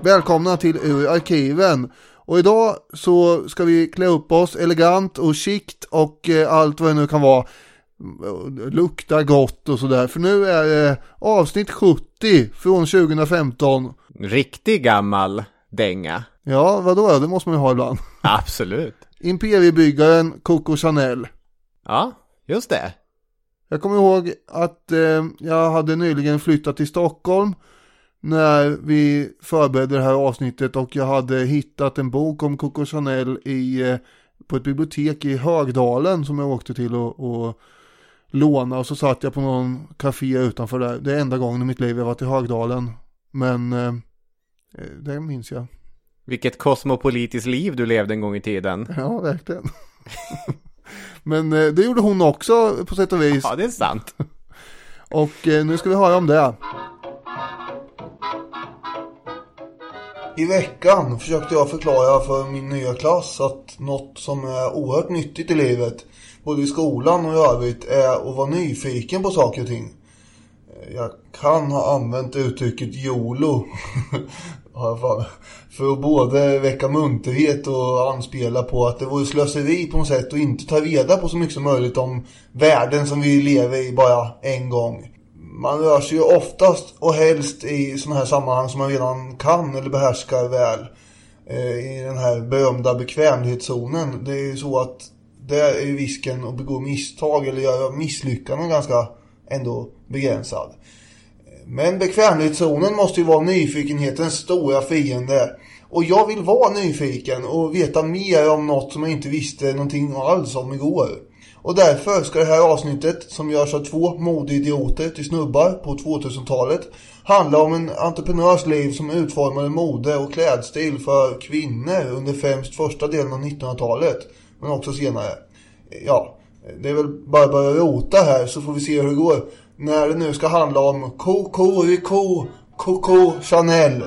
Välkomna till Ur arkiven. Och idag så ska vi klä upp oss elegant och chict och eh, allt vad det nu kan vara. Lukta gott och sådär. För nu är det avsnitt 70 från 2015. Riktig gammal dänga. Ja, vadå? Det måste man ju ha ibland. Absolut. Imperiebyggaren Coco Chanel. Ja, just det. Jag kommer ihåg att eh, jag hade nyligen flyttat till Stockholm när vi förberedde det här avsnittet och jag hade hittat en bok om Coco Chanel i, eh, på ett bibliotek i Högdalen som jag åkte till och, och låna och så satt jag på någon café utanför där. Det är enda gången i mitt liv jag varit i Högdalen. Men eh, det minns jag. Vilket kosmopolitiskt liv du levde en gång i tiden. Ja, verkligen. Men eh, det gjorde hon också på sätt och vis. Ja, det är sant. och eh, nu ska vi höra om det. I veckan försökte jag förklara för min nya klass att något som är oerhört nyttigt i livet, både i skolan och i övrigt, är att vara nyfiken på saker och ting. Jag kan ha använt uttrycket YOLO för att både väcka munterhet och anspela på att det vore slöseri på något sätt och inte ta reda på så mycket som möjligt om världen som vi lever i bara en gång man rör sig ju oftast och helst i sådana här sammanhang som man redan kan eller behärskar väl. Eh, I den här berömda bekvämlighetszonen. Det är ju så att där är risken att begå misstag eller göra misslyckanden ganska ändå begränsad. Men bekvämlighetszonen måste ju vara nyfikenhetens stora fiende. Och jag vill vara nyfiken och veta mer om något som jag inte visste någonting alls om igår. Och därför ska det här avsnittet, som görs av två modeidioter till snubbar på 2000-talet, handla om en entreprenörs liv som utformade mode och klädstil för kvinnor under främst första delen av 1900-talet, men också senare. Ja, det är väl bara att börja rota här så får vi se hur det går. När det nu ska handla om Coco Rico Coco Chanel.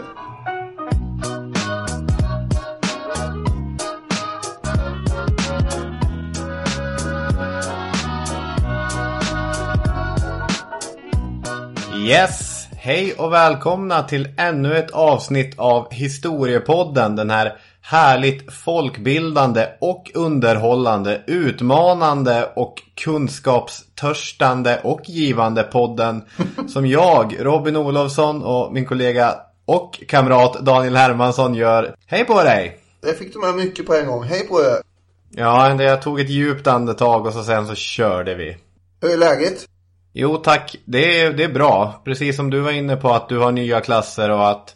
Yes, hej och välkomna till ännu ett avsnitt av Historiepodden. Den här härligt folkbildande och underhållande, utmanande och kunskapstörstande och givande podden som jag, Robin Olofsson och min kollega och kamrat Daniel Hermansson gör. Hej på dig! Det fick du med mycket på en gång. Hej på er! Ja, jag tog ett djupt andetag och så sen så körde vi. Hur är läget? Jo tack, det är, det är bra. Precis som du var inne på att du har nya klasser och att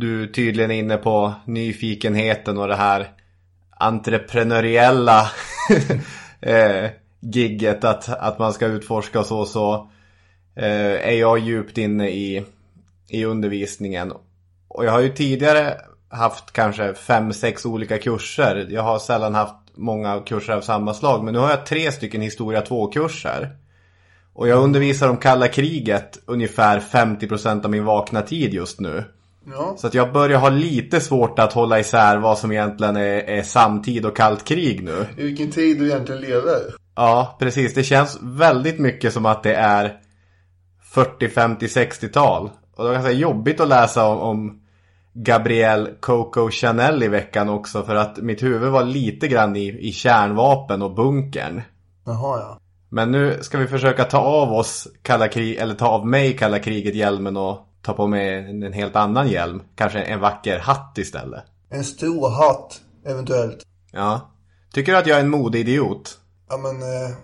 du tydligen är inne på nyfikenheten och det här entreprenöriella eh, gigget att, att man ska utforska och så, så eh, är jag djupt inne i, i undervisningen. Och jag har ju tidigare haft kanske fem, sex olika kurser. Jag har sällan haft många kurser av samma slag. Men nu har jag tre stycken historia 2-kurser. Och jag undervisar om kalla kriget ungefär 50% av min vakna tid just nu. Ja. Så att jag börjar ha lite svårt att hålla isär vad som egentligen är, är samtid och kallt krig nu. I vilken tid du egentligen lever. Ja, precis. Det känns väldigt mycket som att det är 40, 50, 60-tal. Och det var ganska jobbigt att läsa om, om Gabrielle Coco Chanel i veckan också. För att mitt huvud var lite grann i, i kärnvapen och bunkern. Jaha, ja. Men nu ska vi försöka ta av oss kalla krig, eller ta av mig kalla kriget-hjälmen och ta på mig en, en helt annan hjälm. Kanske en vacker hatt istället. En stor hatt, eventuellt. Ja. Tycker du att jag är en modeidiot? Ja, men eh,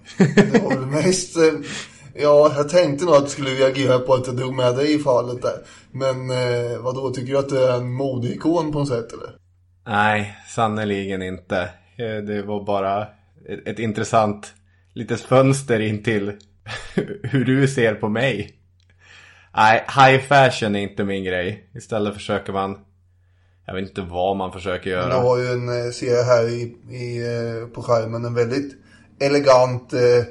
det var väl mest... Eh, ja, jag tänkte nog att du skulle reagera på att jag drog med dig i fallet där. Men eh, vad då tycker du att du är en modeikon på något sätt, eller? Nej, sannoliken inte. Eh, det var bara ett, ett intressant litet fönster in till hur du ser på mig. Nej, high fashion är inte min grej. Istället försöker man, jag vet inte vad man försöker göra. Du har ju en, eh, ser jag här i, i, eh, på skärmen, en väldigt elegant, eh, eh,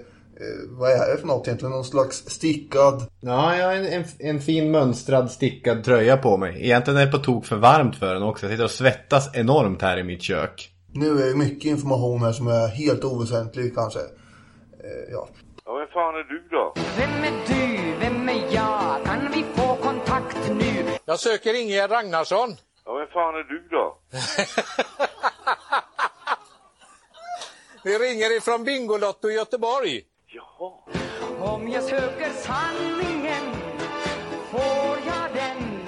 vad är det för något egentligen? Någon slags stickad? Ja, jag har en, en, en, fin mönstrad stickad tröja på mig. Egentligen är det på tok för varmt för den också. Jag sitter och svettas enormt här i mitt kök. Nu är det mycket information här som är helt oväsentlig kanske. Eh, ja. Fan är du då? Vem är du? Vem är jag? Kan vi Jag söker Ingegerd Ragnarsson. Ja, vem fan är du då? Vi ringer ifrån Bingolotto i Göteborg. Jaha. Om jag söker sanningen får jag den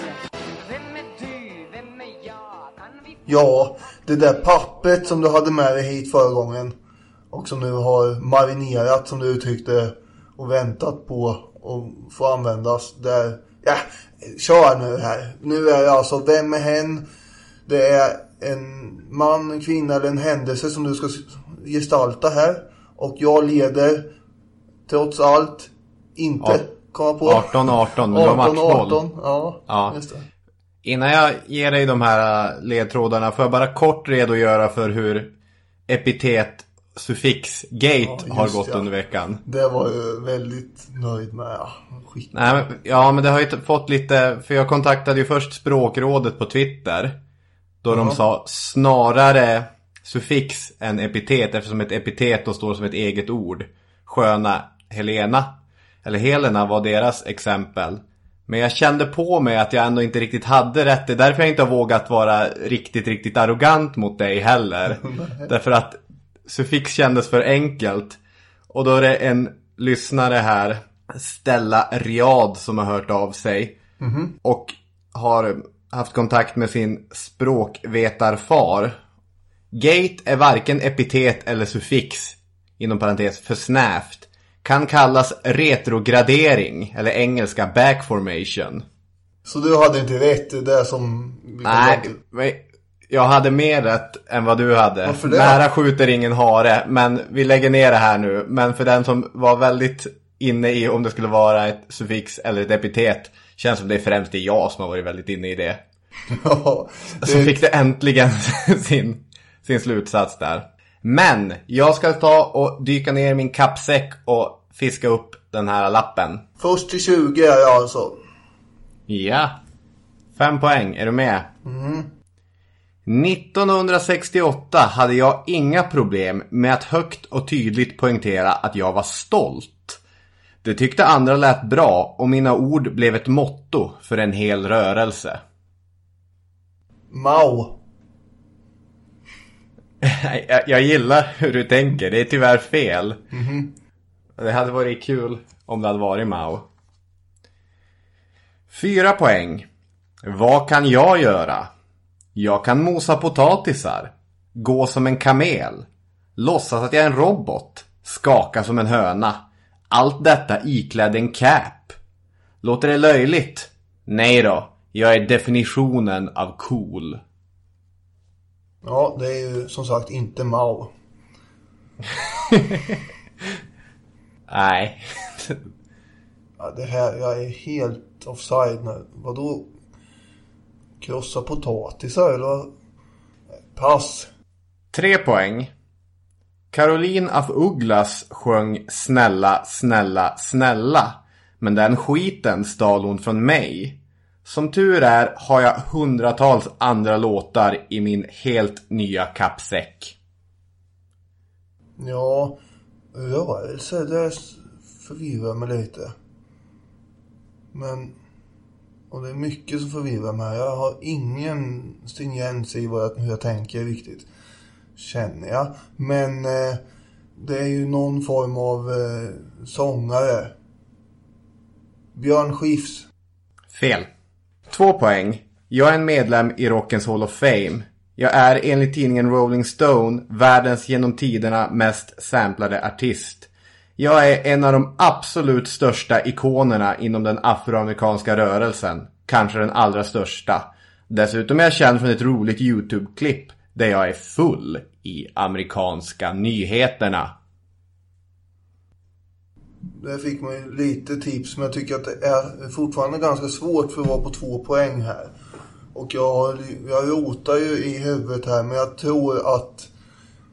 Vem är du, vem är jag? Kan vi Ja, det där pappret som du hade med dig hit förra gången. Och som nu har marinerat som du uttryckte. Och väntat på att få användas. Där, ja, kör nu här. Nu är det alltså, vem är hen? Det är en man, en kvinna eller en händelse som du ska gestalta här. Och jag leder, trots allt, inte Ja. komma på. 18-18, men det var 18, matchboll. 18, ja, Ja. just det. Innan jag ger dig de här äh, ledtrådarna får jag bara kort redogöra för hur epitet suffix gate Ja, har gått ja. under veckan. Det var jag väldigt nöjd med. Skit. Nej, men, ja, men det har ju fått lite, för jag kontaktade ju först språkrådet på Twitter. Då de Ja. sa snarare suffix än epitet eftersom ett epitet då står som ett eget ord. Sköna Helena, eller Helena var deras exempel. Men jag kände på mig att jag ändå inte riktigt hade rätt. Det är därför jag inte har vågat vara riktigt, riktigt arrogant mot dig heller. därför att suffix kändes för enkelt. Och då är det en lyssnare här, Stella Riad, som har hört av sig. Och har haft kontakt med sin språkvetarfar. Gate är varken epitet eller suffix, inom parentes, för snävt. Kan kallas retrogradering, eller engelska backformation. Så du hade inte rätt det som... vi kom Nej, jag hade mer rätt än vad du hade. Varför det? Nära skjuter ingen hare, men vi lägger ner det här nu. Men för den som var väldigt inne i om det skulle vara ett suffix eller ett epitet. Känns som det är främst det jag som har varit väldigt inne i det. Ja, Så det, fick det äntligen sin, sin slutsats där. Men jag ska ta och dyka ner i min kappsäck och fiska upp den här lappen. först till 20 är jag alltså. Ja. Fem poäng, är du med? 1968 hade jag inga problem med att högt och tydligt poängtera att jag var stolt. Det tyckte andra lät bra och mina ord blev ett motto för en hel rörelse. Mao. Jag, jag gillar hur du tänker, det är tyvärr fel. Det hade varit kul om det hade varit Mao. Fyra poäng. Vad kan jag göra? Jag kan mosa potatisar. Gå som en kamel. Låtsas att jag är en robot. Skaka som en höna. Allt detta iklädd en cap. Låter det löjligt? Nej då. Jag är definitionen av cool. Ja, det är ju som sagt inte Mao. Nej. Ja, det här, jag är helt offside nu. Vadå? Krossa potatisar eller? Pass. Tre poäng. Caroline af Ugglas sjöng Snälla, snälla, snälla. Men den skiten stal hon från mig. Som tur är har jag hundratals andra låtar i min helt nya kappsäck. Ja, rörelse, det förvirrar mig lite. Men, och det är mycket som förvirrar mig. Jag har ingen stringens i vad jag, hur jag tänker riktigt. Känner jag. Men eh, det är ju någon form av eh, sångare. Björn Skifs. Fel. Två poäng. Jag är en medlem i Rockens Hall of Fame. Jag är enligt tidningen Rolling Stone världens genom tiderna mest samplade artist. Jag är en av de absolut största ikonerna inom den afroamerikanska rörelsen. Kanske den allra största. Dessutom är jag känd från ett roligt YouTube-klipp där jag är full i amerikanska nyheterna. Där fick man ju lite tips, men jag tycker att det är fortfarande ganska svårt för att vara på två poäng här. Och jag, jag rotar ju i huvudet här, men jag tror att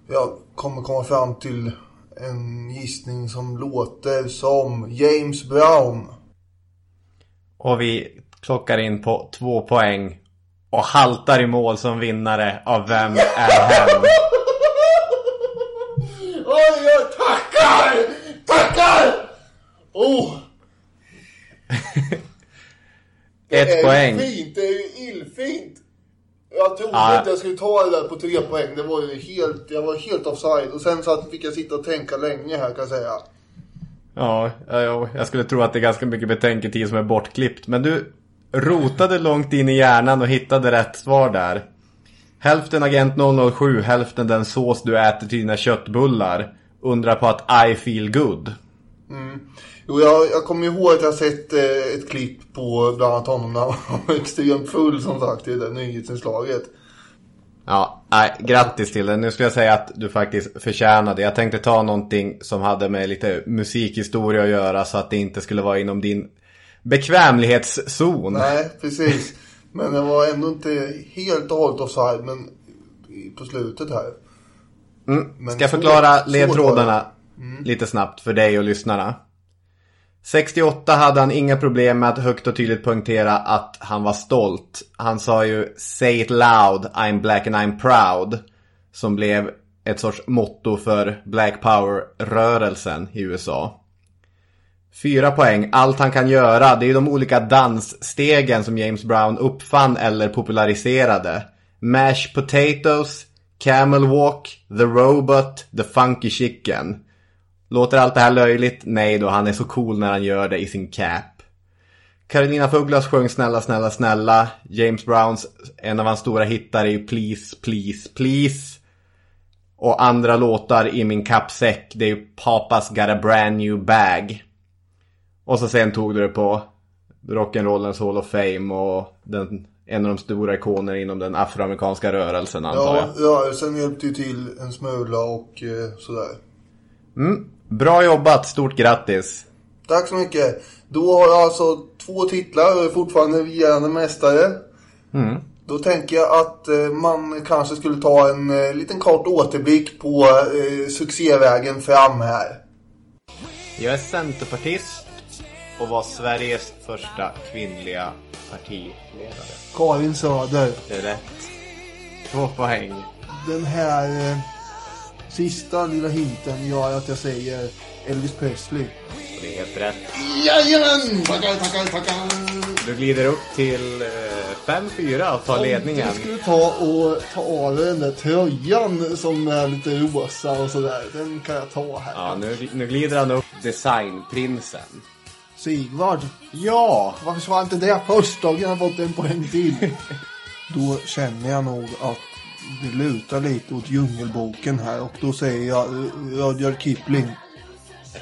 jag kommer komma fram till en gissning som låter som James Brown. Och vi klockar in på två poäng. Och haltar i mål som vinnare av Vem är hen? Oj, oj, tackar! Tackar! Oh! Ett det är poäng. fint, det är ju illfint. Jag trodde Ja. inte jag skulle ta det där på tre poäng. Det var ju helt, jag var helt offside. Och sen så att fick jag sitta och tänka länge här kan jag säga. Ja, ja, jag skulle tro att det är ganska mycket betänketid som är bortklippt. Men du rotade långt in i hjärnan och hittade rätt svar där. Hälften Agent 007, hälften den sås du äter till dina köttbullar. Undrar på att I feel good. Jo, jag, jag kommer ihåg att jag sett eh, ett klipp på bland annat honom när han var extremt full som sagt i det där nyhetsinslaget. Ja, nej, grattis till det. Nu skulle jag säga att du faktiskt förtjänade. Jag tänkte ta någonting som hade med lite musikhistoria att göra så att det inte skulle vara inom din bekvämlighetszon. Nej, precis. Men jag var ändå inte helt och hållet offside, men på slutet här. Mm. Ska jag förklara ledtrådarna Mm. lite snabbt för dig och lyssnarna? 68 hade han inga problem med att högt och tydligt poängtera att han var stolt. Han sa ju “Say it loud, I'm black and I'm proud” som blev ett sorts motto för Black Power-rörelsen i USA. Fyra poäng. Allt han kan göra, det är ju de olika dansstegen som James Brown uppfann eller populariserade. Mash potatoes, camel walk, the robot, the funky chicken. Låter allt det här löjligt? Nej då, han är så cool när han gör det i sin cap. Carolina Fuglas sjöng Snälla, snälla, snälla. James Browns, en av hans stora hittar är ju Please, please, please. Och andra låtar i min kappsäck, det är ju Papas got a brand new bag. Och så sen tog du det på Rock'n'Rollens Hall of Fame och den, en av de stora ikonerna inom den afroamerikanska rörelsen antar jag. Ja, ja, sen hjälpte ju till en smula och eh, sådär. Bra jobbat, stort grattis. Tack så mycket. Då har jag alltså två titlar och är fortfarande regerande mästare. Då tänker jag att eh, man kanske skulle ta en eh, liten kort återblick på eh, succévägen fram här. Jag är centerpartist och var Sveriges första kvinnliga partiledare. Karin Söder. Det är rätt. Två poäng. Den här eh, sista lilla hinten gör att jag säger Elvis Presley. Det är helt rätt. Jajamän! Tackar, tackar, tackar! Du glider upp till eh, 5-4 och tar ledningen. Jag skulle ta och ta av den där tröjan som är lite rosa och sådär. Den kan jag ta här. Ja, nu, nu glider han upp designprinsen. Sigvard. Ja! Varför sa jag inte det först då? Jag fått en poäng till. då känner jag nog att det lutar lite åt Djungelboken här och då säger jag eh, Rudyard Kipling.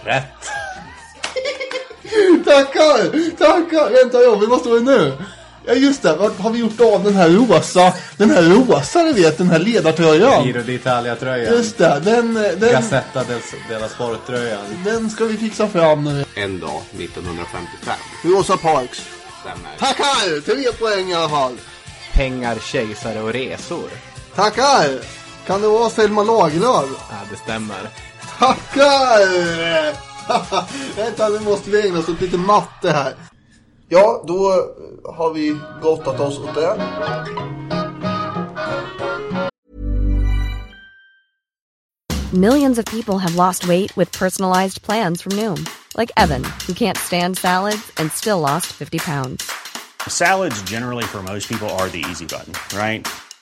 Rätt. Tackar! Tackar! Vänta Robin, vad står det nu? Ja just det, vad har vi gjort av den här rosa, den här rosa du vet, den här ledartröjan? Giro d'Italia-tröjan. Just det, den, den, Gazzetta del, della Sport-tröjan. den ska vi fixa fram nu. En dag 1955. Rosa Parks. Stämmer. Tackar! Tre poäng i alla fall. Pengar, kejsare och resor. Tackar! Kan det vara Selma Lagerlöf? Ja, det stämmer. Tackar! Vänta, nu måste vi ägna oss åt lite matte här. Ja, då har vi gottat oss åt det. Millions of people have lost weight with personalized plans from Noom, like Evan, who can't stand salads and still lost 50 pounds. Salads, generally, for most people, are the easy button, right?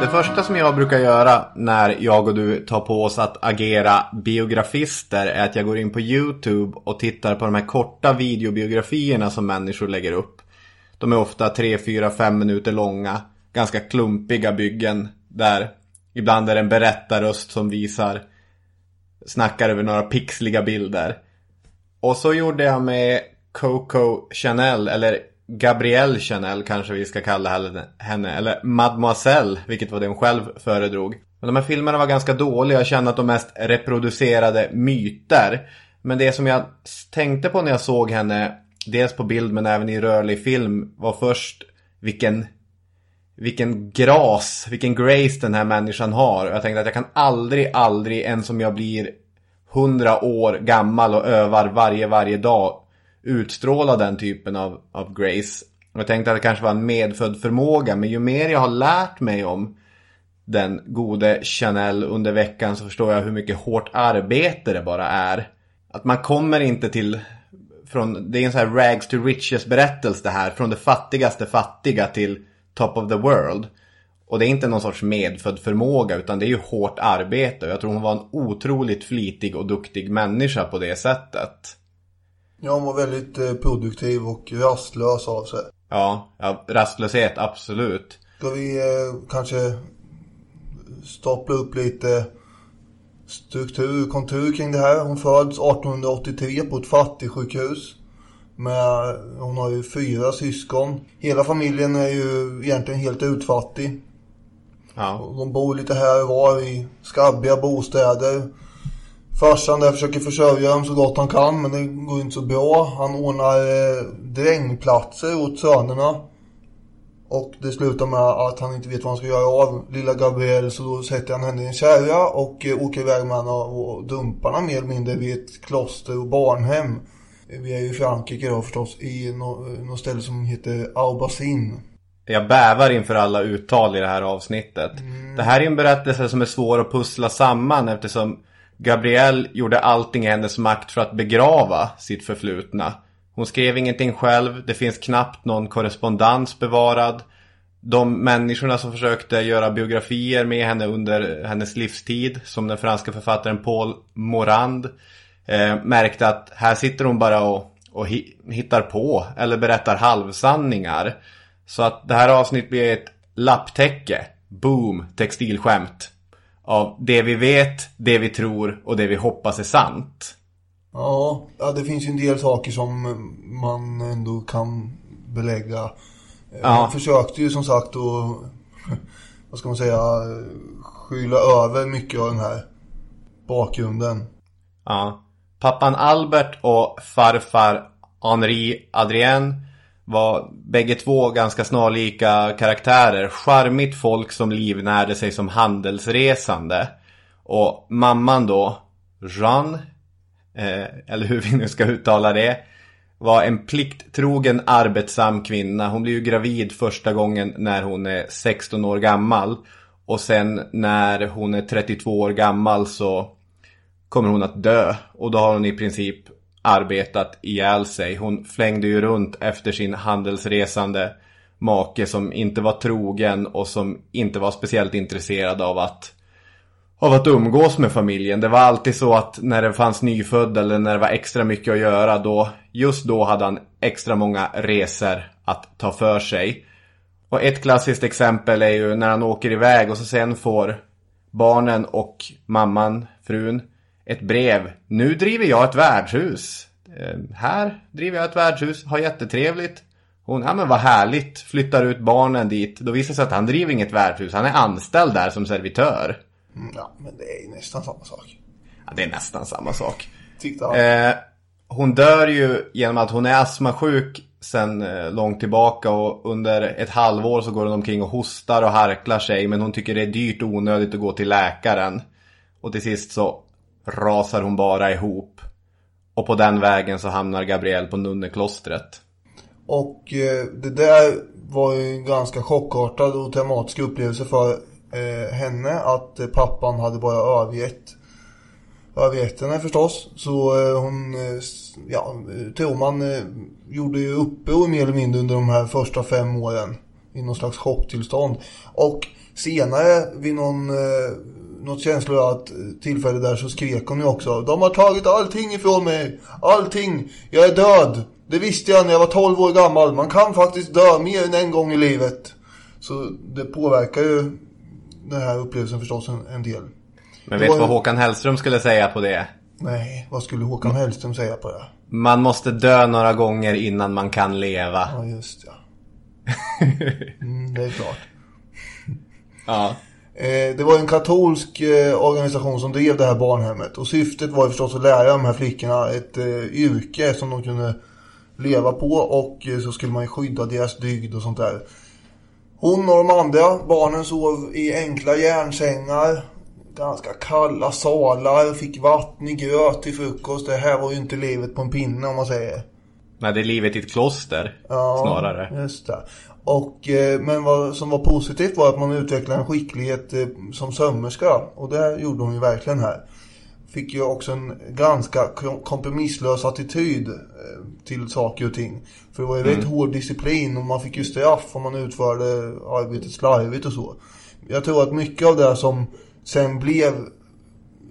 Det första som jag brukar göra när jag och du tar på oss att agera biografister är att jag går in på YouTube och tittar på de här korta videobiografierna som människor lägger upp. De är ofta 3, 4, 5 minuter långa. Ganska klumpiga byggen där ibland är det en berättarröst som visar snackar över några pixliga bilder. Och så gjorde jag med Coco Chanel, eller Gabrielle Chanel kanske vi ska kalla henne, eller Mademoiselle, vilket var det hon själv föredrog. Men de här filmerna var ganska dåliga, jag känner att de mest reproducerade myter. Men det som jag tänkte på när jag såg henne, dels på bild men även i rörlig film, var först vilken vilken gras, vilken grace den här människan har. Jag tänkte att jag kan aldrig, aldrig, ens om jag blir hundra år gammal och övar varje, varje dag utstråla den typen av, av grace. Jag tänkte att det kanske var en medfödd förmåga, men ju mer jag har lärt mig om den gode Chanel under veckan så förstår jag hur mycket hårt arbete det bara är. Att man kommer inte till, från, det är en sån här rags to riches berättelse det här, från det fattigaste fattiga till top of the world. Och det är inte någon sorts medfödd förmåga utan det är ju hårt arbete. Och jag tror hon var en otroligt flitig och duktig människa på det sättet. Ja, hon var väldigt eh, produktiv och rastlös av sig. Ja, ja rastlöshet absolut. Ska vi eh, kanske stapla upp lite struktur, kontur kring det här. Hon föds 1883 på ett fattigsjukhus. Med, hon har ju fyra syskon. Hela familjen är ju egentligen helt utfattig. Ja. De bor lite här och var i skabbiga bostäder. Farsan där försöker försörja dem så gott han kan men det går inte så bra. Han ordnar eh, drängplatser åt sönerna. Och det slutar med att han inte vet vad han ska göra av lilla Gabrielle så då sätter han henne i en kärra och eh, åker iväg med henne och dumpar henne mer eller mindre vid ett kloster och barnhem. Vi är ju i Frankrike då förstås i något nå ställe som heter Aubassin. Jag bävar inför alla uttal i det här avsnittet. Det här är en berättelse som är svår att pussla samman eftersom Gabrielle gjorde allting i hennes makt för att begrava sitt förflutna. Hon skrev ingenting själv, det finns knappt någon korrespondens bevarad. De människorna som försökte göra biografier med henne under hennes livstid, som den franska författaren Paul Morand, eh, märkte att här sitter hon bara och, och hi hittar på eller berättar halvsanningar. Så att det här avsnittet blir ett lapptäcke. Boom, textilskämt. Av det vi vet, det vi tror och det vi hoppas är sant. Ja, det finns ju en del saker som man ändå kan belägga. Ja. Man försökte ju som sagt att, vad ska man säga, skyla över mycket av den här bakgrunden. Ja. Pappan Albert och farfar Henri Adrien var bägge två ganska snarlika karaktärer. Charmigt folk som livnärde sig som handelsresande. Och mamman då, Jean, eh, eller hur vi nu ska uttala det, var en plikttrogen arbetsam kvinna. Hon blir ju gravid första gången när hon är 16 år gammal. Och sen när hon är 32 år gammal så kommer hon att dö. Och då har hon i princip arbetat ihjäl sig. Hon flängde ju runt efter sin handelsresande make som inte var trogen och som inte var speciellt intresserad av att av att umgås med familjen. Det var alltid så att när det fanns nyfödd eller när det var extra mycket att göra då just då hade han extra många resor att ta för sig. Och ett klassiskt exempel är ju när han åker iväg och så sen får barnen och mamman, frun, ett brev. Nu driver jag ett värdshus. Eh, här driver jag ett värdshus, har jättetrevligt. Hon, ja men vad härligt, flyttar ut barnen dit. Då visar det sig att han driver inget värdshus, han är anställd där som servitör. Mm, Ja, men det är nästan samma sak. Ja, det är nästan samma sak. Han. Eh, hon dör ju genom att hon är astmasjuk sen eh, långt tillbaka och under ett halvår så går hon omkring och hostar och harklar sig men hon tycker det är dyrt och onödigt att gå till läkaren. Och till sist så rasar hon bara ihop. Och på den vägen så hamnar Gabrielle på nunneklostret. Och eh, det där var ju en ganska chockartad och traumatisk upplevelse för eh, henne att eh, pappan hade bara övergett, övergett henne förstås. Så eh, hon, eh, ja, Toman eh, gjorde ju uppror mer eller mindre under de här första fem åren. I någon slags chocktillstånd. Och senare vid någon, eh, något känsloladdat tillfälle där så skrek hon ju också. De har tagit allting ifrån mig. Allting. Jag är död. Det visste jag när jag var 12 år gammal. Man kan faktiskt dö mer än en gång i livet. Så det påverkar ju den här upplevelsen förstås en, en del. Men vet du vad Håkan Hellström skulle säga på det? Nej, vad skulle Håkan Hellström säga på det? Man måste dö några gånger innan man kan leva. Ja, just ja. Mm, det är klart. Ja. Eh, det var en katolsk eh, organisation som drev det här barnhemmet. Och syftet var ju förstås att lära de här flickorna ett eh, yrke som de kunde leva på. Och så skulle man skydda deras dygd och sånt där. Hon och de andra barnen sov i enkla järnsängar. Ganska kalla salar. Fick vatten i gröt till frukost. Det här var ju inte livet på en pinne om man säger. Nej, det är livet i ett kloster. Ja, Snarare. just det. Och, eh, men vad som var positivt var att man utvecklade en skicklighet eh, som sömmerska. Och det gjorde hon ju verkligen här. Fick ju också en ganska kom- kompromisslös attityd eh, till saker och ting. För det var ju väldigt hård disciplin och man fick ju straff om man utförde arbetet slarvigt och så. Jag tror att mycket av det som sen blev,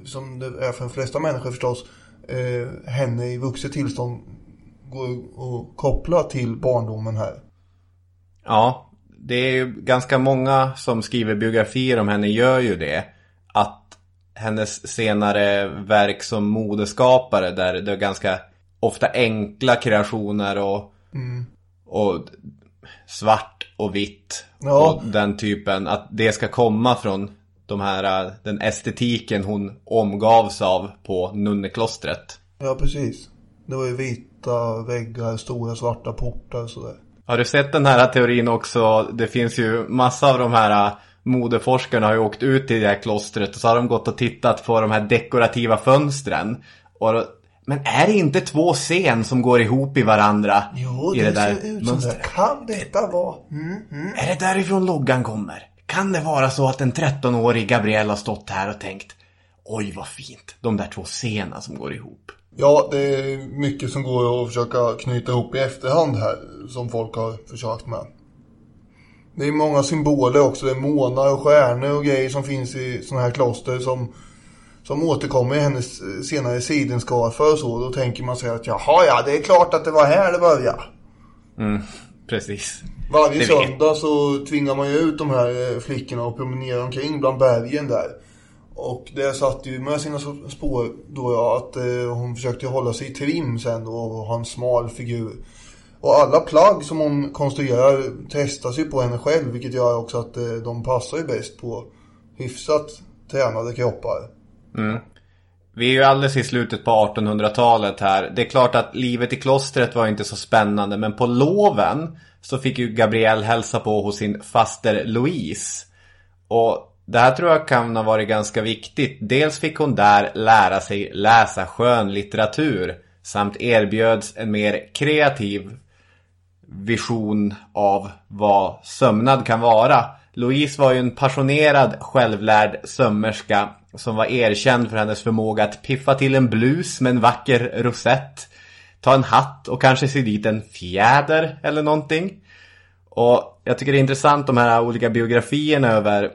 som det är för de flesta människor förstås, eh, henne i vuxet tillstånd går att koppla till barndomen här. Ja, det är ju ganska många som skriver biografier om henne gör ju det. Att hennes senare verk som modeskapare där det är ganska ofta enkla kreationer och, och svart och vitt. Ja. Och den typen, att det ska komma från de här, den estetiken hon omgavs av på nunneklostret. Ja, precis. Det var ju vita väggar, stora svarta portar och sådär. Har du sett den här teorin också? Det finns ju massa av de här äh, modeforskarna har ju åkt ut till det här klostret och så har de gått och tittat på de här dekorativa fönstren. Och men är det inte två scen som går ihop i varandra? Jo, I det, det där ser ut som det. Kan detta vara? Mm, mm. Är det därifrån loggan kommer? Kan det vara så att en 13-årig Gabrielle har stått här och tänkt Oj vad fint, de där två scenerna som går ihop. Ja, det är mycket som går att försöka knyta ihop i efterhand här. Som folk har försökt med. Det är många symboler också. Det är månar och stjärnor och grejer som finns i sådana här kloster som, som återkommer i hennes senare sidenskarfar och så. Då tänker man sig att jaha ja, det är klart att det var här det började. Precis. Varje Det söndag så tvingar man ju ut de här eh, flickorna och promenerar omkring bland bergen där. Och det satte ju med sina spår då ja, att eh, hon försökte hålla sig i trim sen då och ha en smal figur. Och alla plagg som hon konstruerar testas ju på henne själv vilket gör också att eh, de passar ju bäst på hyfsat tränade kroppar. Mm. Vi är ju alldeles i slutet på 1800-talet här. Det är klart att livet i klostret var inte så spännande men på loven så fick ju Gabrielle hälsa på hos sin faster Louise. Och det här tror jag kan ha varit ganska viktigt. Dels fick hon där lära sig läsa skönlitteratur samt erbjöds en mer kreativ vision av vad sömnad kan vara. Louise var ju en passionerad, självlärd sömmerska som var erkänd för hennes förmåga att piffa till en blus med en vacker rosett, ta en hatt och kanske sy dit en fjäder eller någonting. Och jag tycker det är intressant de här olika biografierna över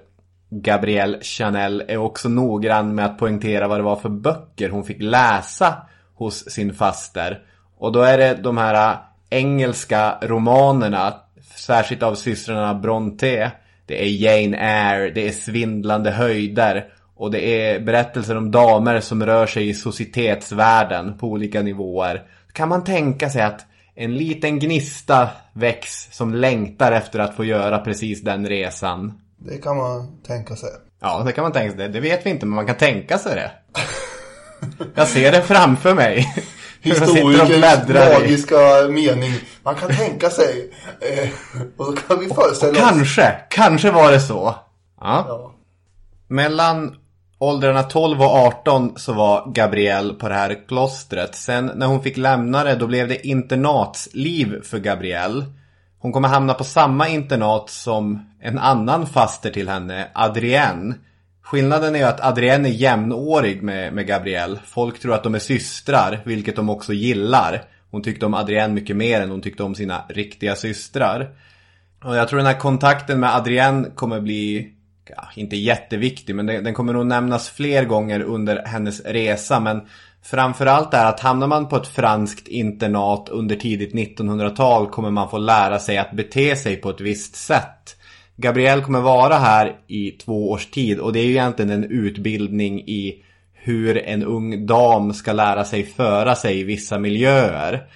Gabrielle Chanel är också noggrann med att poängtera vad det var för böcker hon fick läsa hos sin faster. Och då är det de här äh, engelska romanerna, särskilt av systrarna Bronte. Det är Jane Eyre, det är Svindlande höjder och det är berättelser om damer som rör sig i societetsvärlden på olika nivåer. Kan man tänka sig att en liten gnista väcks som längtar efter att få göra precis den resan? Det kan man tänka sig. Ja, det kan man tänka sig. Det vet vi inte, men man kan tänka sig det. Jag ser det framför mig. Och Historikerns bläddrar i. magiska mening. Man kan tänka sig. Eh, och då kan vi föreställa oss. Kanske, kanske var det så. Ja. Ja. Mellan åldrarna 12 och 18 så var Gabrielle på det här klostret. Sen när hon fick lämna det då blev det internatsliv för Gabrielle. Hon kommer hamna på samma internat som en annan faster till henne, Adrienne. Skillnaden är ju att Adrienne är jämnårig med, med Gabrielle. Folk tror att de är systrar, vilket de också gillar. Hon tyckte om Adrienne mycket mer än hon tyckte om sina riktiga systrar. Och jag tror den här kontakten med Adrienne kommer bli, ja, inte jätteviktig, men den, den kommer nog nämnas fler gånger under hennes resa. Men framförallt är att hamnar man på ett franskt internat under tidigt 1900-tal kommer man få lära sig att bete sig på ett visst sätt. Gabrielle kommer vara här i två års tid och det är ju egentligen en utbildning i hur en ung dam ska lära sig föra sig i vissa miljöer.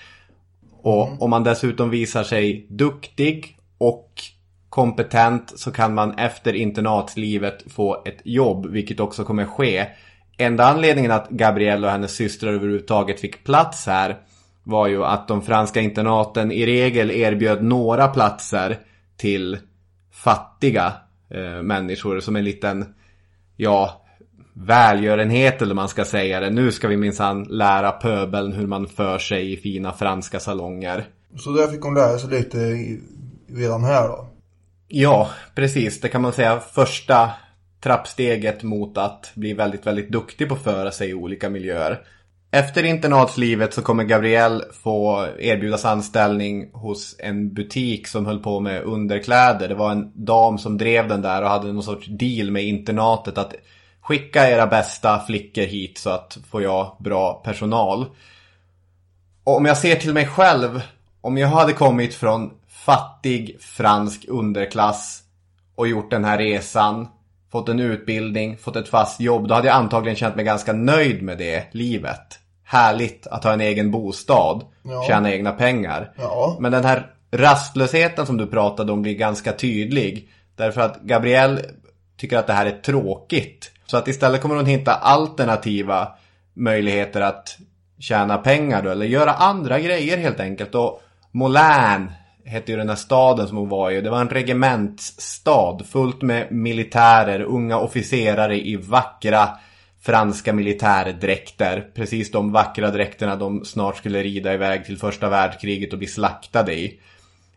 Och om man dessutom visar sig duktig och kompetent så kan man efter internatslivet få ett jobb, vilket också kommer ske. Enda anledningen att Gabrielle och hennes systrar överhuvudtaget fick plats här var ju att de franska internaten i regel erbjöd några platser till fattiga eh, människor som en liten, ja, välgörenhet eller man ska säga det. Nu ska vi minsann lära pöbeln hur man för sig i fina franska salonger. Så där fick hon lära sig lite i, redan här då. Ja, precis. Det kan man säga första trappsteget mot att bli väldigt, väldigt duktig på att föra sig i olika miljöer. Efter internatslivet så kommer Gabrielle få erbjudas anställning hos en butik som höll på med underkläder. Det var en dam som drev den där och hade någon sorts deal med internatet att skicka era bästa flickor hit så att får jag bra personal. Och om jag ser till mig själv, om jag hade kommit från fattig fransk underklass och gjort den här resan, fått en utbildning, fått ett fast jobb, då hade jag antagligen känt mig ganska nöjd med det livet. Härligt att ha en egen bostad, Ja. tjäna egna pengar. Ja. Men den här rastlösheten som du pratade om blir ganska tydlig. Därför att Gabrielle tycker att det här är tråkigt. Så att istället kommer hon hitta alternativa möjligheter att tjäna pengar då, eller göra andra grejer helt enkelt. Och Moulin hette ju den här staden som hon var i. Det var en regementsstad fullt med militärer, unga officerare i vackra franska militärdräkter. Precis de vackra dräkterna de snart skulle rida iväg till första världskriget och bli slaktade i.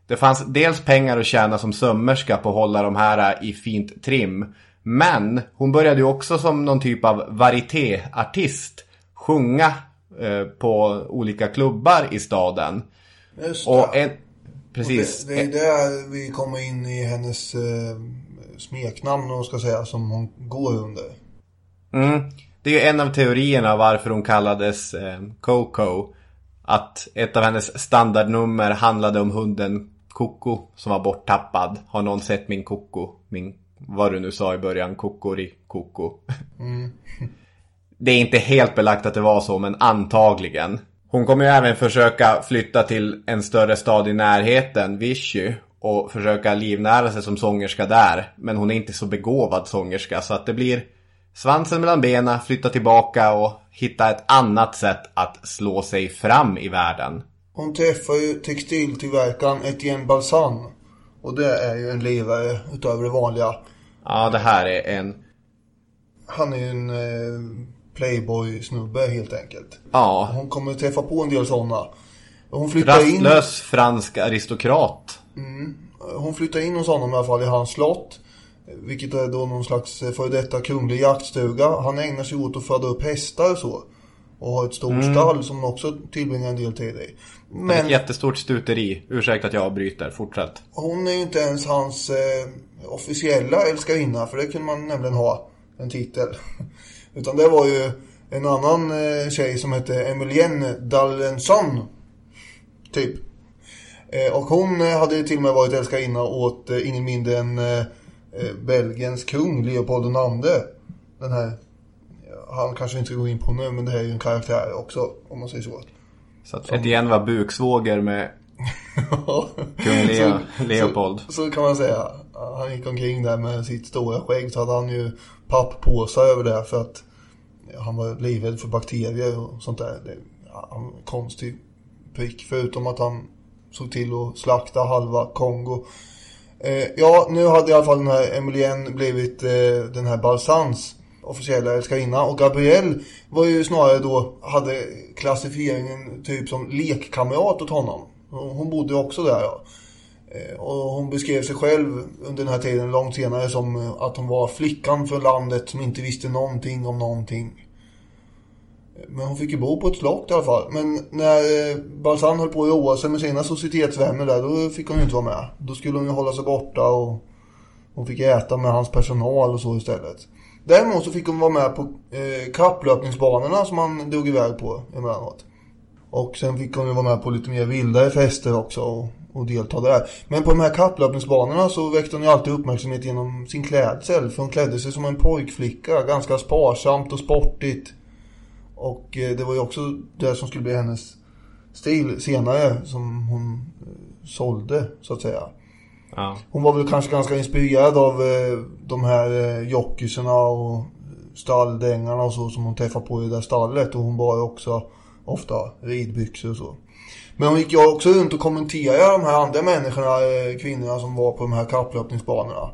Det fanns dels pengar att tjäna som sömmerska på att hålla de här i fint trim. Men hon började ju också som någon typ av varietéartist sjunga eh, på olika klubbar i staden. Just det. Och en, precis. Det, det är där vi kommer in i hennes eh, smeknamn, om ska säga, som hon går under. Mm. Det är ju en av teorierna varför hon kallades eh, Coco. Att ett av hennes standardnummer handlade om hunden Coco som var borttappad. Har någon sett min Coco? Min, vad du nu sa i början, Kokori Coco. Det är inte helt belagt att det var så, men antagligen. Hon kommer ju även försöka flytta till en större stad i närheten, Vichy. Och försöka livnära sig som sångerska där. Men hon är inte så begåvad sångerska, så att det blir svansen mellan benen, flytta tillbaka och hitta ett annat sätt att slå sig fram i världen. Hon träffar ju textiltillverkaren Etienne Balsan. Och det är ju en lirare utöver det vanliga. Ja, det här är en... Han är ju en eh, playboy-snubbe helt enkelt. Ja, Hon kommer träffa på en del sådana. Hon flyttar in, rastlös fransk aristokrat. hon flyttar in hos honom i alla fall i hans slott. Vilket är då någon slags eh, före detta kunglig jaktstuga. Han ägnar sig åt att föda upp hästar och så. Och har ett stort stall som också tillbringar en del tid i. Men Ett jättestort stuteri. Ursäkta att jag avbryter, fortsätt. hon är ju inte ens hans eh, officiella älskarinna. För det kunde man nämligen ha. En titel. Utan det var ju en annan eh, tjej som hette Emilienne D'Alençon. Typ. Eh, och hon eh, hade till och med varit älskarinna åt eh, ingen mindre än eh, Belgiens kung Leopold II. Den här, han kanske inte ska gå in på nu men det här är ju en karaktär också om man säger så. Så att Etienne var buksvåger med kung Leo, Leopold. Så, så kan man säga. Han gick omkring där med sitt stora skägg så hade han ju papppåsar över det för att han var livrädd för bakterier och sånt där. Det, han en konstig prick förutom att han såg till att slakta halva Kongo. Eh, ja, nu hade i alla fall den här Emilienne blivit eh, den här Balsans officiella älskarinna och Gabrielle var ju snarare då, hade klassifieringen typ som lekkamrat åt honom. Hon bodde också där ja. Eh, och hon beskrev sig själv under den här tiden långt senare som att hon var flickan från landet som inte visste någonting om någonting. Men hon fick ju bo på ett slott i alla fall. Men när eh, Balsan höll på att roa sig med sina societetsvänner där, då fick hon ju inte vara med. Då skulle hon ju hålla sig borta och hon fick äta med hans personal och så istället. Däremot så fick hon vara med på eh, kapplöpningsbanorna som han drog iväg på emellanåt. Och sen fick hon ju vara med på lite mer vildare fester också och, och delta där. Men på de här kapplöpningsbanorna så väckte hon ju alltid uppmärksamhet genom sin klädsel. För hon klädde sig som en pojkflicka, ganska sparsamt och sportigt. Och eh, det var ju också det som skulle bli hennes stil senare som hon eh, sålde så att säga. Ja. Hon var väl kanske ganska inspirerad av eh, de här jockisarna och stalldängarna och så som hon träffade på i det där stallet. Och hon bar också ofta ridbyxor och så. Men hon gick ju också runt och kommenterade de här andra människorna, kvinnorna som var på de här kapplöpningsbanorna.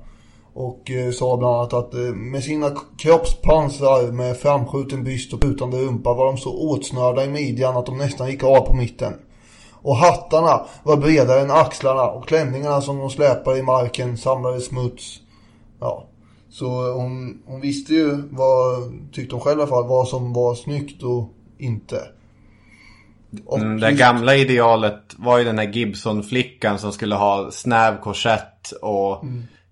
Och eh, sa bland annat att eh, med sina kroppspansar med framskjuten byst och putande rumpa var de så åtsnörda i midjan att de nästan gick av på mitten. Och hattarna var bredare än axlarna och klänningarna som de släpade i marken samlade smuts. Ja. Så hon, hon visste ju vad, tyckte hon själv i alla fall, vad som var snyggt och inte. Och Mm, det gamla idealet var ju den här Gibson-flickan som skulle ha snäv korsett och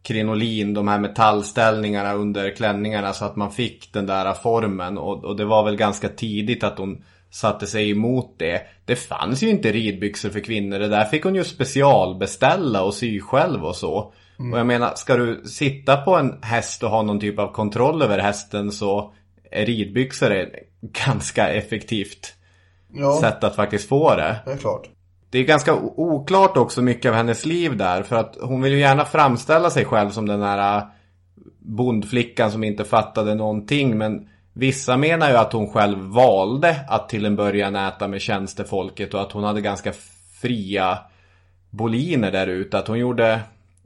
krinolin, de här metallställningarna under klänningarna så att man fick den där formen. Och, och det var väl ganska tidigt att hon satte sig emot det. Det fanns ju inte ridbyxor för kvinnor. Det där fick hon ju specialbeställa och sy själv och så. Och jag menar, ska du sitta på en häst och ha någon typ av kontroll över hästen så är ridbyxor ett ganska effektivt ja, sätt att faktiskt få det. det är klart. Det är ganska oklart också mycket av hennes liv där. För att hon vill ju gärna framställa sig själv som den här äh, bondflickan som inte fattade någonting. Men vissa menar ju att hon själv valde att till en början äta med tjänstefolket. Och att hon hade ganska fria boliner där ute. Att hon gjorde,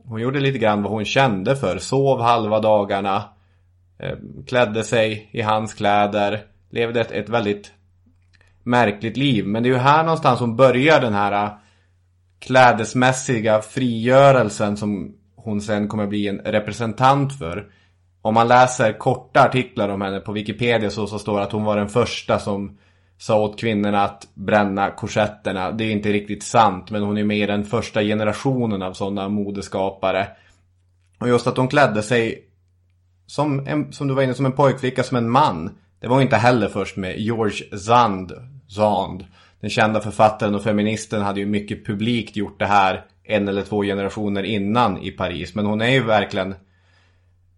hon gjorde lite grann vad hon kände för. Sov halva dagarna. Eh, klädde sig i hans kläder. Levde ett, ett väldigt märkligt liv. Men det är ju här någonstans hon börjar den här äh, klädesmässiga frigörelsen som hon sen kommer bli en representant för. Om man läser korta artiklar om henne på Wikipedia så, så står det att hon var den första som sa åt kvinnorna att bränna korsetterna. Det är inte riktigt sant men hon är med i den första generationen av sådana modeskapare. Och just att hon klädde sig som, en, som du var inne som en pojkflicka, som en man. Det var inte heller först med George Zand, Zand. Den kända författaren och feministen hade ju mycket publikt gjort det här en eller två generationer innan i Paris. Men hon är ju verkligen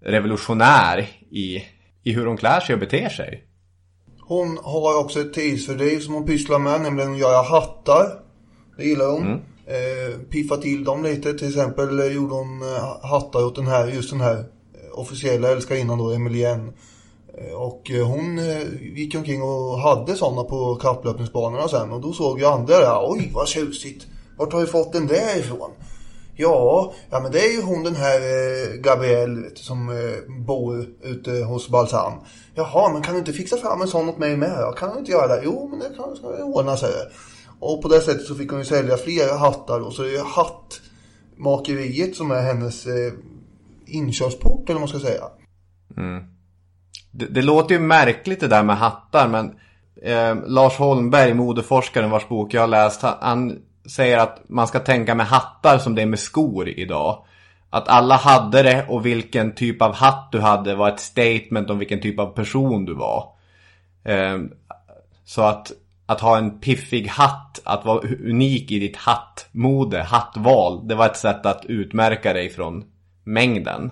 revolutionär i, i hur hon klär sig och beter sig. Hon har också ett tidsfördriv som hon pysslar med, nämligen att göra hattar. Det gillar hon. Eh, piffa till dem lite. Till exempel eh, gjorde hon eh, hattar åt den här, just den här eh, officiella älskarinnan då, Emilienne. Eh, och eh, hon eh, gick omkring och hade sådana på kapplöpningsbanorna sen. Och då såg ju andra där, oj vad tjusigt. Vart har du fått den där ifrån? Ja, ja men det är ju hon den här eh, Gabrielle du, som eh, bor ute hos Balsam. Jaha, men kan du inte fixa fram en sån åt mig med? Jag kan du inte göra det? Jo, men det kan ska ordna sig. Och på det sättet så fick hon ju sälja flera hattar och så det är ju hattmakeriet som är hennes eh, inkörsport eller vad man ska säga. Mm. Det, det låter ju märkligt det där med hattar men eh, Lars Holmberg, modeforskaren vars bok jag har läst, han, säger att man ska tänka med hattar som det är med skor idag. Att alla hade det och vilken typ av hatt du hade var ett statement om vilken typ av person du var. Eh, så att, att ha en piffig hatt, att vara unik i ditt hattmode, hattval, det var ett sätt att utmärka dig från mängden.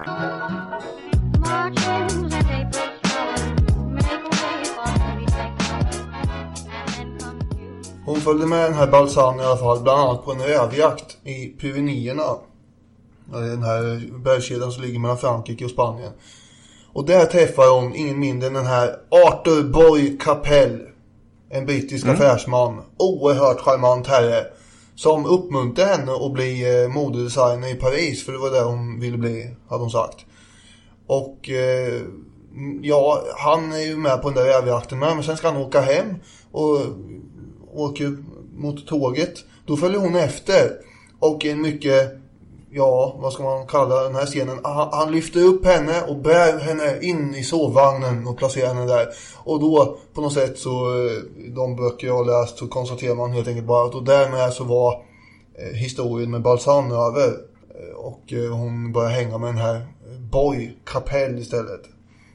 Hon följde med den här Balsan i alla fall, bland annat på en rävjakt i Pyrenéerna. Den här bergskedjan som ligger mellan Frankrike och Spanien. Och där träffar hon ingen mindre än den här Arthur Boy Capell. En brittisk Mm. affärsman. Oerhört charmant herre. Som uppmuntrade henne att bli eh, modedesigner i Paris. För det var det hon ville bli, hade hon sagt. Och eh, ja, han är ju med på den där rävjakten med. Men sen ska han åka hem. Och åker mot tåget. Då följer hon efter. Och en mycket, ja vad ska man kalla den här scenen. Han, han lyfter upp henne och bär henne in i sovvagnen och placerar henne där. Och då på något sätt så, eh, de böcker jag har läst så konstaterar man helt enkelt bara att och därmed så var eh, historien med Balsan över. Eh, Och hon börjar hänga med den här Boy Capell istället.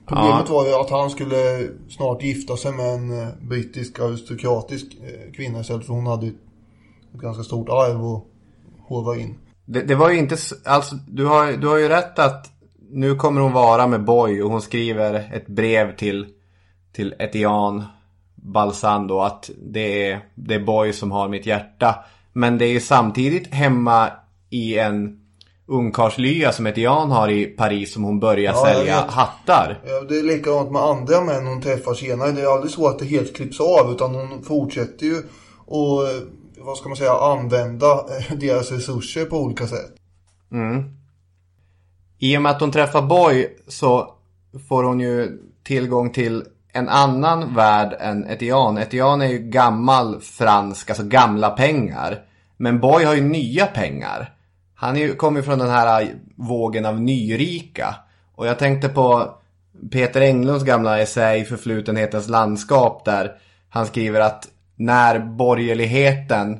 Problemet var ju att han skulle snart gifta sig med en brittisk aristokratisk kvinna istället för hon hade ett ganska stort arv att hova in. Det, det var ju inte, alltså du har, du har ju rätt att nu kommer hon vara med Boy och hon skriver ett brev till, till Etienne Balsan då att det är, det är Boy som har mitt hjärta. Men det är ju samtidigt hemma i en ungkarlslya som Etienne har i Paris som hon börjar Ja, sälja hattar. Ja, det är likadant med andra män hon träffar senare. Det är aldrig så att det helt klipps av utan hon fortsätter ju eh, vad ska man säga, använda eh, deras resurser på olika sätt. Mm. I och med att hon träffar Boy så får hon ju tillgång till en annan värld än Etian. Etian är ju gammal fransk, alltså gamla pengar. Men Boy har ju nya pengar. Han kommer ju från den här vågen av nyrika. Och jag tänkte på Peter Englunds gamla essä i Förflutenhetens landskap där han skriver att när borgerligheten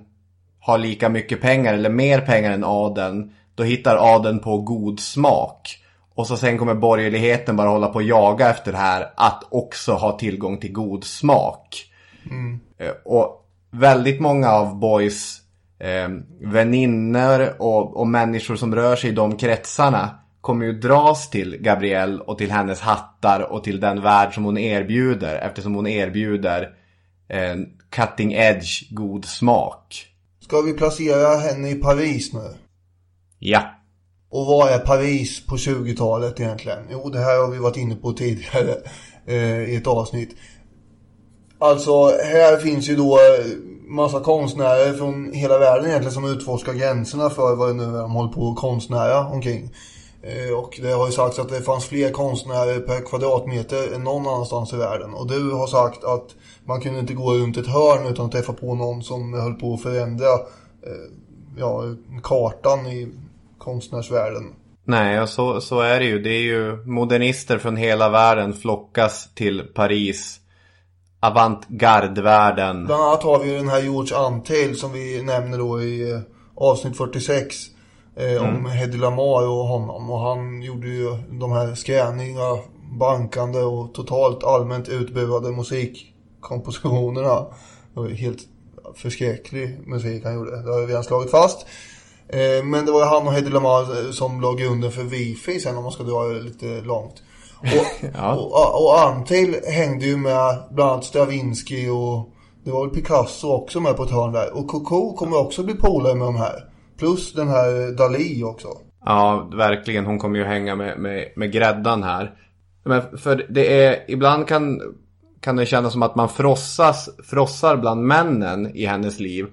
har lika mycket pengar eller mer pengar än adeln, då hittar adeln på god smak. Och så sen kommer borgerligheten bara hålla på och jaga efter det här att också ha tillgång till god smak. Mm. Eh, Och väldigt många av Boys eh, väninnor och, och människor som rör sig i de kretsarna kommer ju dras till Gabrielle och till hennes hattar och till den värld som hon erbjuder eftersom hon erbjuder eh, cutting edge god smak. Ska vi placera henne i Paris nu? Ja. Och vad är Paris på 20-talet egentligen? Jo, det här har vi varit inne på tidigare eh, i ett avsnitt. Alltså, här finns ju då eh, massa konstnärer från hela världen egentligen som utforskar gränserna för vad det nu är de håller på att konstnära omkring. Eh, och det har ju sagts att det fanns fler konstnärer per kvadratmeter än någon annanstans i världen. Och du har sagt att man kunde inte gå runt ett hörn utan att träffa på någon som höll på att förändra eh, ja, kartan i konstnärsvärlden. Nej, så, så är det ju. Det är ju modernister från hela världen flockas till Paris. Avantgardvärlden. Bland annat har vi den här George Antheil som vi nämner då i eh, avsnitt 46. Eh, Om Mm. Hedy Lamar och honom. Och han gjorde ju de här skräniga, bankande och totalt allmänt utbuade musikkompositionerna. Det var helt förskräcklig musik han gjorde. Det har vi redan slagit fast. Eh, men det var ju han och Hedy Lamar eh, som låg grunden för Wifi sen om man ska dra det lite långt. Och, Ja. och, och Antil hängde ju med bland annat Stravinsky och det var väl Picasso också med på ett hörn där. Och Coco kommer också bli polare med de här. Plus den här Dali också. Ja, verkligen. Hon kommer ju hänga med, med, med gräddan här. Men för det är, ibland kan, kan det kännas som att man frossas, frossar bland männen i hennes liv.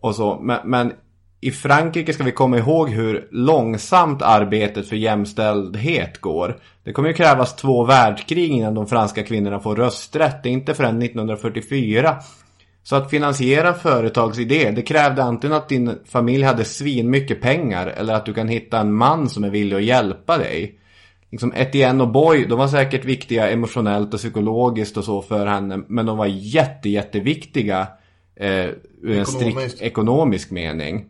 Och så. Men, men i Frankrike ska vi komma ihåg hur långsamt arbetet för jämställdhet går. Det kommer ju krävas två världskrig innan de franska kvinnorna får rösträtt. Det är inte förrän 1944. Så att finansiera företagsidé, det krävde antingen att din familj hade svin mycket pengar eller att du kan hitta en man som är villig att hjälpa dig. Liksom Etienne och Boy, de var säkert viktiga emotionellt och psykologiskt och så för henne. Men de var jätte, jätteviktiga eh, ur en strikt ekonomisk mening.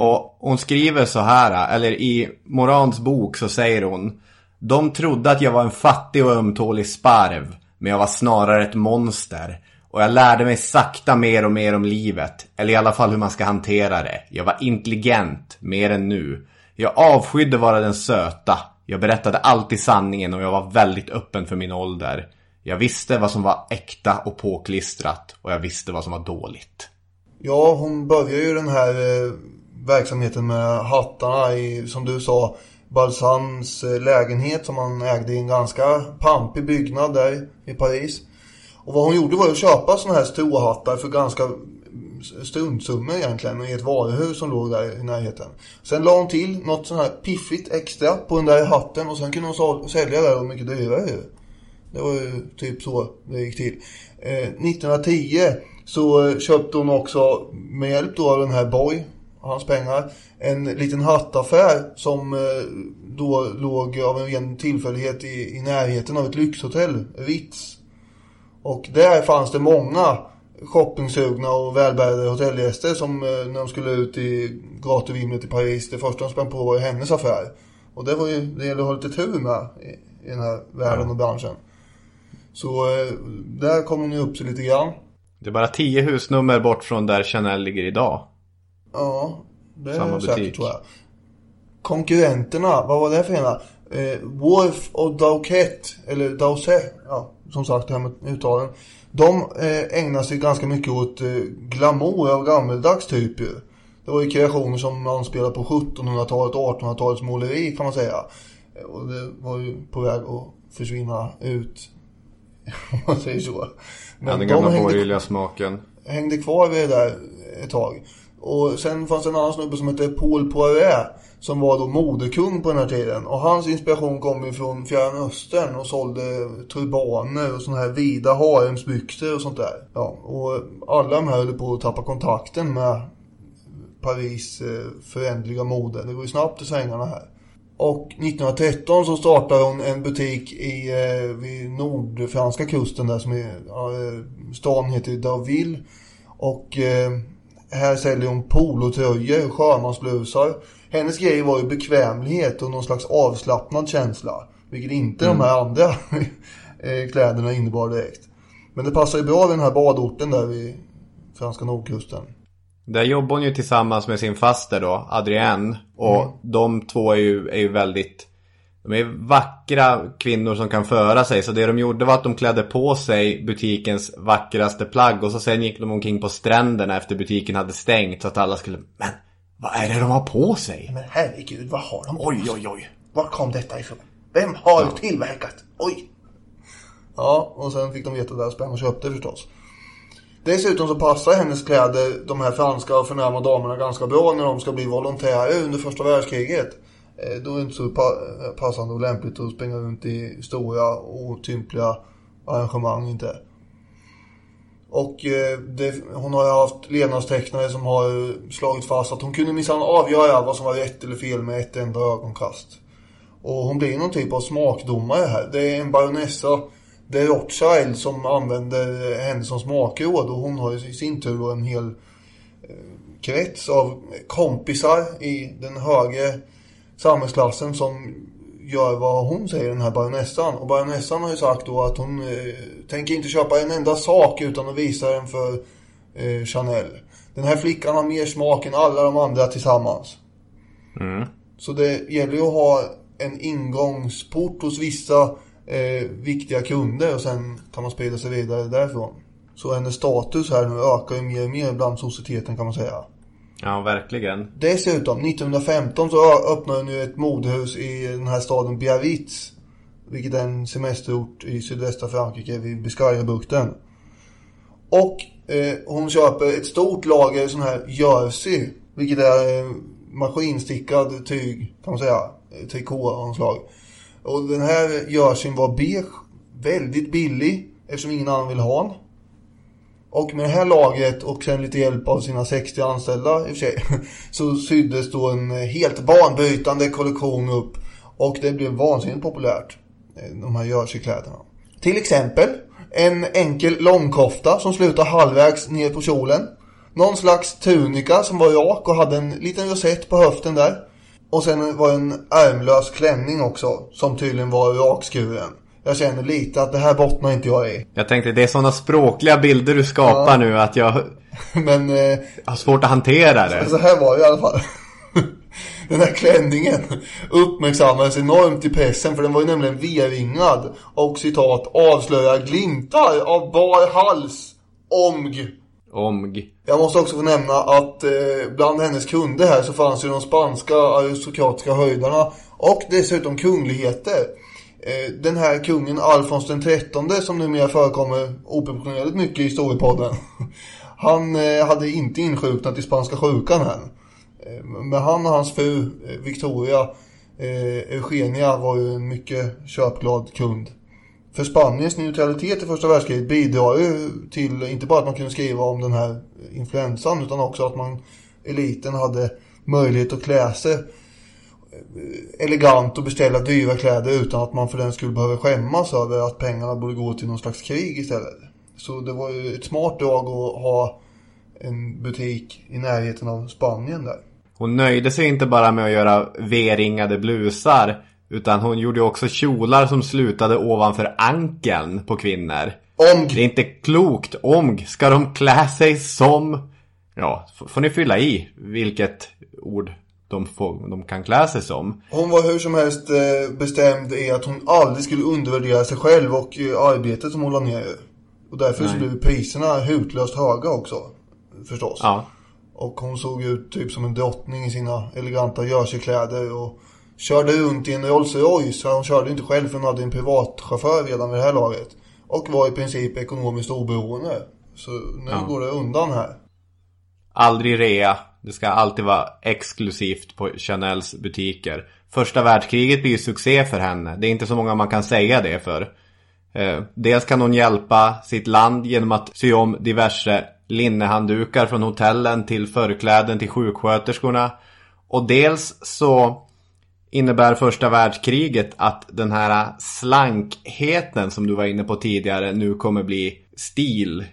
Och hon skriver så här, eller i Morans bok så säger hon De trodde att jag var en fattig och ömtålig sparv, men jag var snarare ett monster. Och jag lärde mig sakta mer och mer om livet, eller i alla fall hur man ska hantera det. Jag var intelligent, mer än nu. Jag avskydde vara den söta. Jag berättade alltid sanningen och jag var väldigt öppen för min ålder. Jag visste vad som var äkta och påklistrat och jag visste vad som var dåligt. Ja, hon börjar ju den här eh, verksamheten med hattarna i, som du sa, Balsams eh, lägenhet som han ägde i en ganska pampig byggnad där i Paris. Och vad hon gjorde var att köpa sådana här stråhattar för ganska struntsummor egentligen i ett varuhus som låg där i närheten. Sen la hon till något sånt här piffigt extra på den där hatten och sen kunde hon sälja det och mycket dyrare ju. Det var ju typ så det gick till. Eh, 1910 så köpte hon också med hjälp då av den här Boy, hans pengar, en liten hattaffär som eh, då låg av en ren tillfällighet i, i närheten av ett lyxhotell, Ritz. Och där fanns det många shoppingsugna och välbärgade hotellgäster som eh, när de skulle ut i gatuvimlet i Paris, det första de sprang på var ju hennes affär. Och det var ju, det gäller att ha lite tur med i, i den här världen och branschen. Så eh, där kom hon ju upp sig lite grann. Det är bara tio husnummer bort från där Chanel ligger idag. Ja, det Samma är säkert butik. tror jag. Konkurrenterna, vad var det för ena? Eh, Wolf och Dauquet, eller Dauset, ja, som sagt det här med uttalen. De eh, ägnar sig ganska mycket åt eh, glamour av gammeldags typ ju. Det var ju kreationer som anspelar på 1700-talet och 1800-talets måleri kan man säga. Eh, Och det var ju på väg att försvinna ut. Om man säger så. Ja, den de gamla hängde- borgerliga smaken. hängde kvar vid det där ett tag. Och sen fanns det en annan snubbe som hette Paul Poiret som var då modekung på den här tiden. Och hans inspiration kom ju från Fjärran Östern och sålde turbaner och såna här vida haremsbyxor och sånt där. Ja, och alla de här höll på att tappa kontakten med Paris eh, förändliga mode. Det går ju snabbt i svängarna här. Och 1913 så startar hon en butik i, eh, vid nordfranska kusten där som är, eh, stan heter Daville. Och eh, här säljer hon polotröjor, sjömansblusar. Hennes grej var ju bekvämlighet och någon slags avslappnad känsla. Vilket inte de här andra eh, kläderna innebar direkt. Men det passar ju bra vid den här badorten där vid franska nordkusten. Där jobbar hon ju tillsammans med sin faster då, Adrienne. Och Mm. de två är ju, är ju väldigt... De är vackra kvinnor som kan föra sig. Så det de gjorde var att de klädde på sig butikens vackraste plagg. Och så sen gick de omkring på stränderna efter butiken hade stängt. Så att alla skulle... Men vad är det de har på sig? Men herregud, vad har de på Oj, oj, oj. Var kom detta ifrån? Vem har tillverkat? Oj! Ja, och sen fick de deras spänn och köpte förstås. Dessutom så passar hennes kläder de här franska och förnäma damerna ganska bra när de ska bli volontärer under första världskriget. Eh, Då är det inte så pa- passande och lämpligt att springa runt i stora och otympliga arrangemang inte. Och eh, det, hon har ju haft levnadstecknare som har eh, slagit fast att hon kunde minsann avgöra vad som var rätt eller fel med ett enda ögonkast. Och hon blir någon typ av smakdomare här. Det är en baronessa det är Rothschild som använder henne som smakråd och hon har ju i sin tur då en hel eh, krets av kompisar i den högre samhällsklassen som gör vad hon säger, den här baronessan. Och baronessan har ju sagt då att hon eh, tänker inte köpa en enda sak utan att visa den för eh, Chanel. Den här flickan har mer smak än alla de andra tillsammans. Så det gäller ju att ha en ingångsport hos vissa eh, viktiga kunder och sen kan man sprida sig vidare därifrån. Så hennes status här nu ökar ju mer och mer bland societeten kan man säga. Ja, verkligen. Dessutom, 1915 så öppnade nu ett modehus i den här staden Biarritz. Vilket är en semesterort i sydvästra Frankrike vid Biscayabukten. Och eh, hon köper ett stort lager sån här jersey. Vilket är eh, maskinstickad tyg kan man säga. Eh, trikå av något slag. Och den här jerseyn var beige. Väldigt billig. Eftersom ingen annan vill ha den. Och med det här lagret och sen lite hjälp av sina 60 anställda i och för sig. Så syddes då en helt banbrytande kollektion upp. Och det blev vansinnigt populärt. Eh, de här jerseykläderna. Till exempel en enkel långkofta som slutar halvvägs ner på kjolen. Någon slags tunika som var rak och hade en liten rosett på höften där. Och sen var det en ärmlös klänning också som tydligen var rakskuren. Jag känner lite att det här bottnar inte jag i. Jag tänkte det är sådana språkliga bilder du skapar Ja. nu att jag Men eh, har svårt att hantera det. så här var det i alla fall. Den här klänningen uppmärksammades enormt i pressen för den var ju nämligen V-ringad och citat avslöjar glimtar av bar hals. Omg. Omg. Jag måste också få nämna att eh, bland hennes kunder här så fanns ju de spanska aristokratiska höjdarna och dessutom kungligheter. Eh, den här kungen Alfons den trettonde som numera förekommer oproportionerligt mycket i historiepodden. Han eh, hade inte insjuknat i spanska sjukan än. Eh, men han och hans fru Victoria Eugenia var ju en mycket köpglad kund. För Spaniens neutralitet i första världskriget bidrar ju till inte bara att man kunde skriva om den här influensan utan också att man eliten hade möjlighet att klä sig elegant och beställa dyra kläder utan att man för den skulle behöva skämmas över att pengarna borde gå till någon slags krig istället. Så det var ju ett smart drag att ha en butik i närheten av Spanien där. Hon nöjde sig inte bara med att göra V-ringade blusar. Utan hon gjorde också kjolar som slutade ovanför ankeln på kvinnor. Omg. Det är inte klokt. Omg. Ska de klä sig som... Ja, får ni fylla i vilket ord de, får, de kan klä sig som. Hon var hur som helst eh, bestämd i att hon aldrig skulle undervärdera sig själv och eh, arbetet som hon la ner. Och därför så Nej. blev priserna hutlöst höga också. Förstås. Ja. Och hon såg ut typ som en drottning i sina eleganta jerseykläder och körde runt i en Rolls Royce. Hon körde inte själv för hon hade en privatchaufför redan vid det här laget. Och var i princip ekonomiskt oberoende. Så nu Ja. går det undan här. Aldrig rea. Det ska alltid vara exklusivt på Chanels butiker. Första världskriget blir ju succé för henne. Det är inte så många man kan säga det för. Eh, dels kan hon hjälpa sitt land genom att sy om diverse linnehanddukar från hotellen till förkläden till sjuksköterskorna. Och dels så innebär första världskriget att den här slankheten som du var inne på tidigare nu kommer bli stil.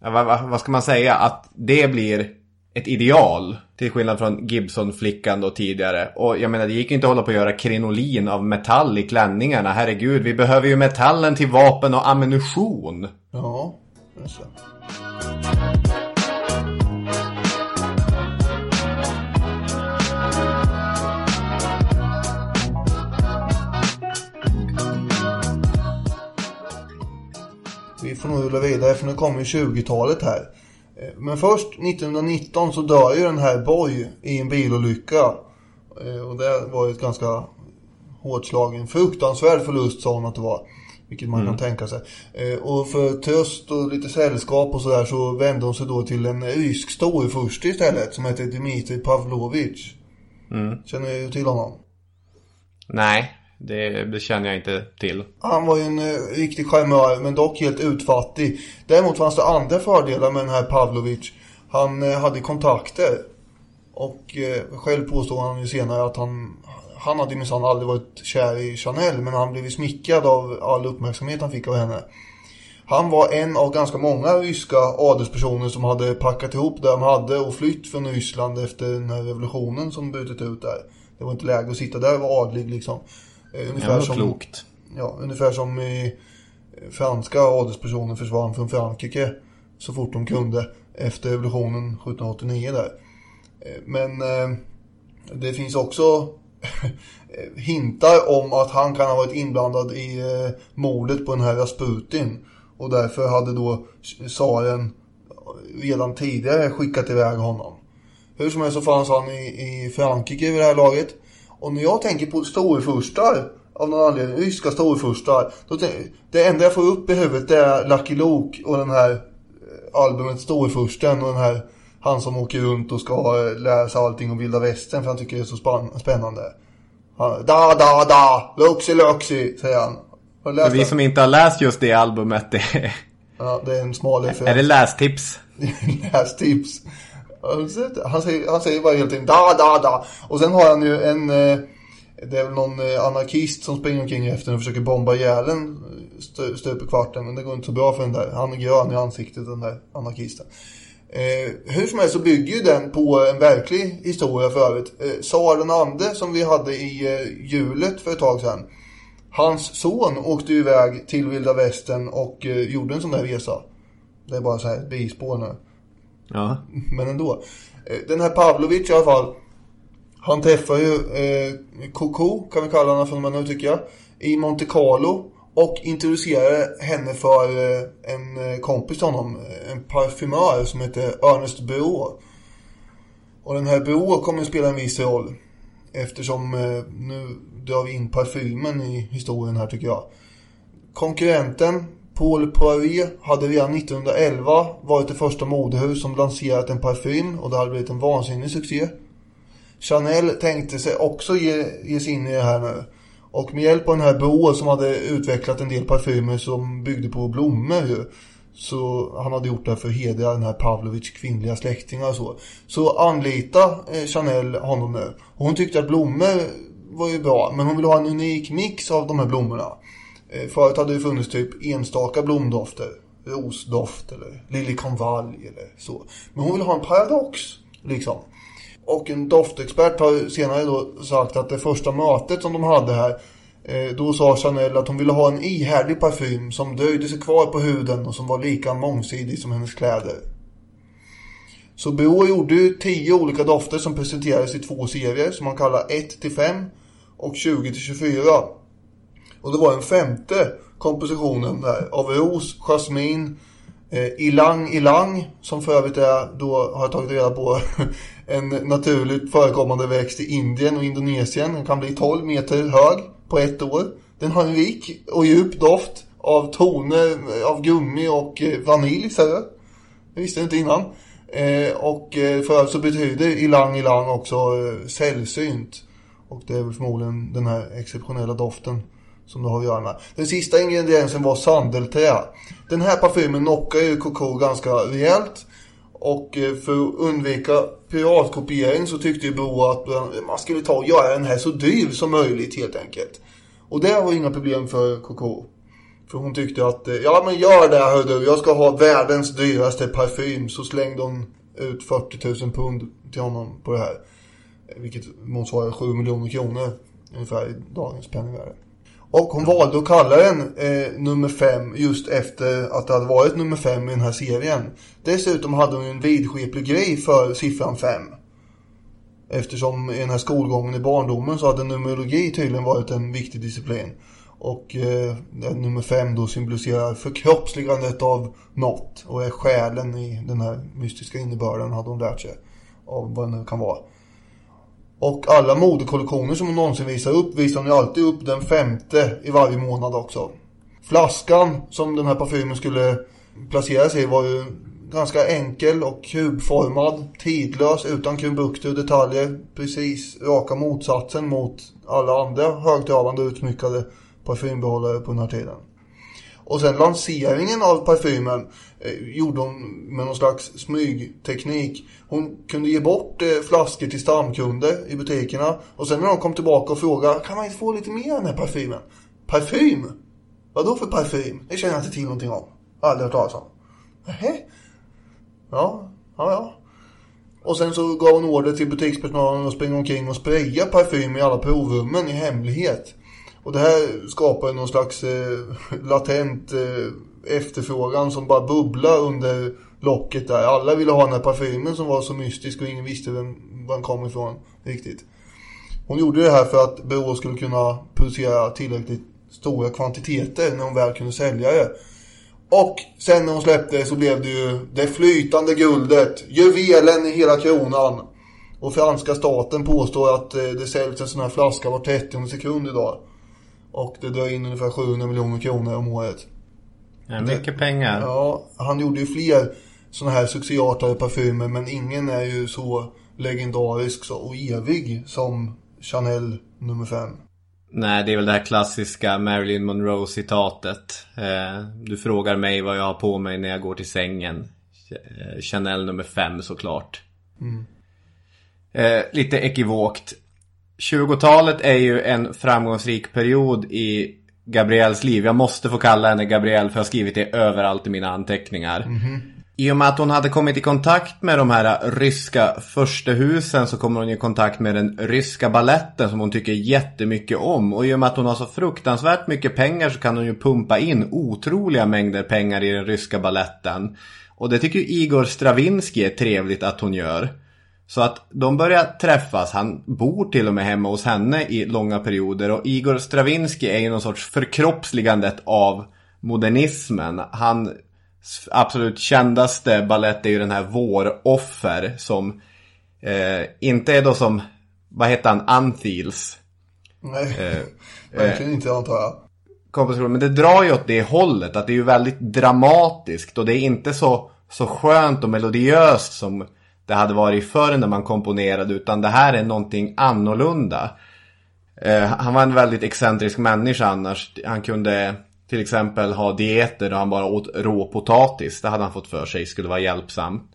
Ja, vad, vad ska man säga? Att det blir ett ideal. Till skillnad från Gibson-flickan då tidigare. Och jag menar det gick ju inte att hålla på att göra krinolin av metall i klänningarna. Herregud, vi behöver ju metallen till vapen och ammunition. Ja, just det. Vi får nog rulla vidare för nu kommer ju 20-talet här. Eh, Men först 1919 så dör ju den här Boy i en bilolycka. Eh, Och det var ju ett ganska hårt slag. En fruktansvärd förlust sa hon att det var. Vilket man kan tänka sig. Eh, Och för tröst och lite sällskap och sådär så vände hon sig då till en rysk storfurste istället. Som heter Dmitrij Pavlovich. Känner du till honom? Nej, det, det känner jag inte till. Han var ju en eh, riktig charmör men dock helt utfattig. Däremot fanns det andra fördelar med den här Pavlovic. Han eh, hade kontakter. Och eh, själv påstod han ju senare att han, han hade minsann aldrig varit kär i Chanel. Men han blev ju smickrad av all uppmärksamhet han fick av henne. Han var en av ganska många ryska adelspersoner som hade packat ihop det de hade och flytt från Ryssland efter den här revolutionen som brutit ut där. Det var inte läge att sitta där och vara adlig liksom. Eh, Ja, vad klokt. Ja, ungefär som i franska adelspersoner försvann från Frankrike så fort de kunde efter revolutionen 1789 där. Eh, Men eh, det finns också hintar om att han kan ha varit inblandad i mordet på den här Rasputin. Och därför hade då tsaren redan tidigare skickat iväg honom. Hur som helst så fanns han i, i Frankrike vid det här laget. Och när jag tänker på storfurstar av någon anledning, ryska storfurstar. Då det enda jag får upp i huvudet det är Lucky Luke och den här eh, albumet Storfursten och den här han som åker runt och ska eh, lära sig allting om vilda västern för han tycker det är så spann- spännande. Han, da da da, luxi luxi, säger han. För vi som inte har läst just det albumet, det är, Ja, det är en smal referens. är det lästips? lästips. Han säger, han säger, bara helt enkelt da da da. Och sen har han ju en, eh, det är väl någon eh, anarkist som springer omkring efter och försöker bomba ihjäl en eh, stup i kvarten. Men det går inte så bra för den där. Han är grön i ansiktet den där anarkisten. Eh, hur som helst så bygger ju den på en verklig historia för övrigt. Eh, Tsar den ande som vi hade i eh, hjulet för ett tag sedan. Hans son åkte ju iväg till vilda västern och eh, gjorde en sån där resa. Det är bara så här ett bispår nu. Ja. Men ändå. Eh, den här Pavlovic i alla fall. Han träffar ju eh, Coco, kan vi kalla honom från och med nu tycker jag. I Monte Carlo. Och introducerar henne för eh, en eh, kompis till honom. Eh, en parfymör som heter Ernest Beau. Och den här Beau kommer att spela en viss roll. Eftersom eh, nu drar vi in parfymen i historien här tycker jag. Konkurrenten Paul Poirier hade redan 1911 varit det första modehus som lanserat en parfym och det hade blivit en vansinnig succé. Chanel tänkte sig också ge, ge sig in i det här nu. Och med hjälp av den här Bo som hade utvecklat en del parfymer som byggde på blommor ju. Så han hade gjort det för att hedra den här Pavlovics kvinnliga släktingar och så. Så anlita eh, Chanel honom nu. Hon tyckte att blommor var ju bra. Men hon ville ha en unik mix av de här blommorna. Eh, förut hade det funnits typ enstaka blomdofter. Rosdoft eller liljekonvalj eller så. Men hon ville ha en paradox. Liksom. Och en doftexpert har senare då sagt att det första mötet som de hade här. Eh, då sa Chanel att hon ville ha en ihärdig parfym som dröjde sig kvar på huden och som var lika mångsidig som hennes kläder. Så Bureau gjorde ju 10 olika dofter som presenterades i två serier som man kallar 1 till 5 och 20 till 24. Och det var en femte kompositionen där av ros, jasmin, eh, ilang ilang som för övrigt är, då har jag tagit reda på, en naturligt förekommande växt i Indien och Indonesien. Den kan bli 12 meter hög på ett år. Den har en rik och djup doft av toner eh, av gummi och eh, vanilj, säger jag. Det visste jag inte innan. Eh, och eh, för övrigt så betyder ilang ilang också eh, sällsynt. Och det är väl förmodligen den här exceptionella doften som du har att göra med. Den sista ingrediensen var sandelträ. Den här parfymen knockar ju Koko ganska rejält. Och eh, för att undvika piratkopiering så tyckte ju Bo att man skulle ta och göra den här så dyr som möjligt helt enkelt. Och det var inga problem för Coco. För hon tyckte att, eh, ja men gör det här du, jag ska ha världens dyraste parfym. Så slängde hon ut 40 000 pund till honom på det här. Vilket motsvarar 7 miljoner kronor ungefär i dagens penningvärde. Och hon valde att kalla den eh, nummer 5 just efter att det hade varit nummer 5 i den här serien. Dessutom hade hon ju en vidskeplig grej för siffran 5. Eftersom i den här skolgången i barndomen så hade numerologi tydligen varit en viktig disciplin. Och eh, nummer 5 då symboliserar förkroppsligandet av något och är själen i den här mystiska innebörden hade hon lärt sig. Av vad det nu kan vara. Och alla modekollektioner som hon någonsin visar upp visar hon ju alltid upp den femte i varje månad också. Flaskan som den här parfymen skulle placeras i var ju ganska enkel och kubformad, tidlös, utan krumbukter och detaljer. Precis raka motsatsen mot alla andra högtravande och utsmyckade parfymbehållare på den här tiden. Och sen lanseringen av parfymen eh, gjorde hon med någon slags smygteknik. Hon kunde ge bort eh, flaskor till stamkunder i butikerna. Och sen när de kom tillbaka och frågade, kan man inte få lite mer av den här parfymen? Parfym? Vad då för parfym? Det känner jag inte till någonting om. Aldrig hört talas om. Nähä? Ja, ja, ja. Och sen så gav hon order till butikspersonalen att springa omkring och spraya parfym i alla provrummen i hemlighet. Och det här skapar någon slags eh, latent eh, efterfrågan som bara bubblar under locket där. Alla ville ha den här parfymen som var så mystisk och ingen visste vem, var den kom ifrån riktigt. Hon gjorde det här för att Borås skulle kunna producera tillräckligt stora kvantiteter när hon väl kunde sälja det. Och sen när hon släppte det så blev det ju det flytande guldet, juvelen i hela kronan. Och franska staten påstår att eh, det säljs en sån här flaska var 30 sekund idag. Och det drar in ungefär 700 miljoner kronor om året. Ja, mycket pengar. Ja, han gjorde ju fler såna här succéartade parfymer men ingen är ju så legendarisk så- och evig som Chanel nummer 5. Nej, det är väl det här klassiska Marilyn Monroe-citatet. Eh, du frågar mig vad jag har på mig när jag går till sängen. Eh, Chanel nummer 5 såklart. Mm. Eh, lite ekivokt. 20-talet är ju en framgångsrik period i Gabrielles liv. Jag måste få kalla henne Gabrielle för jag har skrivit det överallt i mina anteckningar. I och med att hon hade kommit i kontakt med de här ryska förstehusen så kommer hon i kontakt med den ryska balletten som hon tycker jättemycket om. Och i och med att hon har så fruktansvärt mycket pengar så kan hon ju pumpa in otroliga mängder pengar i den ryska balletten. Och det tycker ju Igor Stravinsky är trevligt att hon gör. Så att de börjar träffas, han bor till och med hemma hos henne i långa perioder och Igor Stravinsky är ju någon sorts förkroppsligandet av modernismen. Han absolut kändaste ballett är ju den här Våroffer som eh, inte är då som, vad heter han, Anthils. Nej, Eh, verkligen inte antar jag. komposition. Men det drar ju åt det hållet. Att det är ju väldigt dramatiskt. Och det är inte så, så skönt och melodiöst som det hade varit förr när man komponerade. Utan det här är någonting annorlunda. Eh, han var en väldigt excentrisk människa annars. Han kunde till exempel ha dieter där han bara åt råpotatis. Det hade han fått för sig skulle vara hjälpsamt.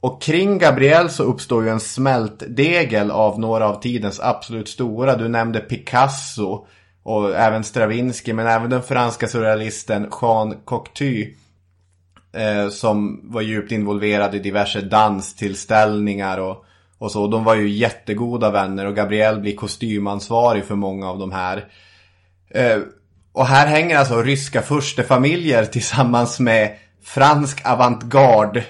Och kring Gabriel så uppstår ju en smältdegel av några av tidens absolut stora. Du nämnde Picasso och även Stravinsky men även den franska surrealisten Jean Cocteau. Eh, som var djupt involverad i diverse danstillställningar och, och så. De var ju jättegoda vänner och Gabriel blir kostymansvarig för många av de här. Eh, och här hänger alltså ryska furstefamiljer tillsammans med fransk avantgarde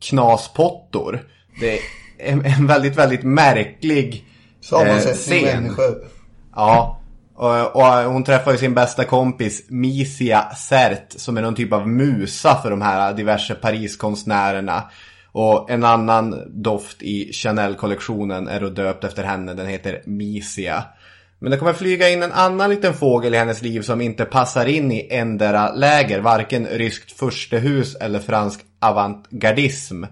knaspottor. Det är en, en väldigt, väldigt märklig Sammansättning scen. människor. Ja. Och, hon träffar ju sin bästa kompis Misia Sert som är någon typ av musa för de här diverse Pariskonstnärerna. Och en annan doft i Chanel-kollektionen är då döpt efter henne. Den heter Misia. Men det kommer flyga in en annan liten fågel i hennes liv som inte passar in i ändera läger. Varken ryskt furstehus eller fransk avantgardism.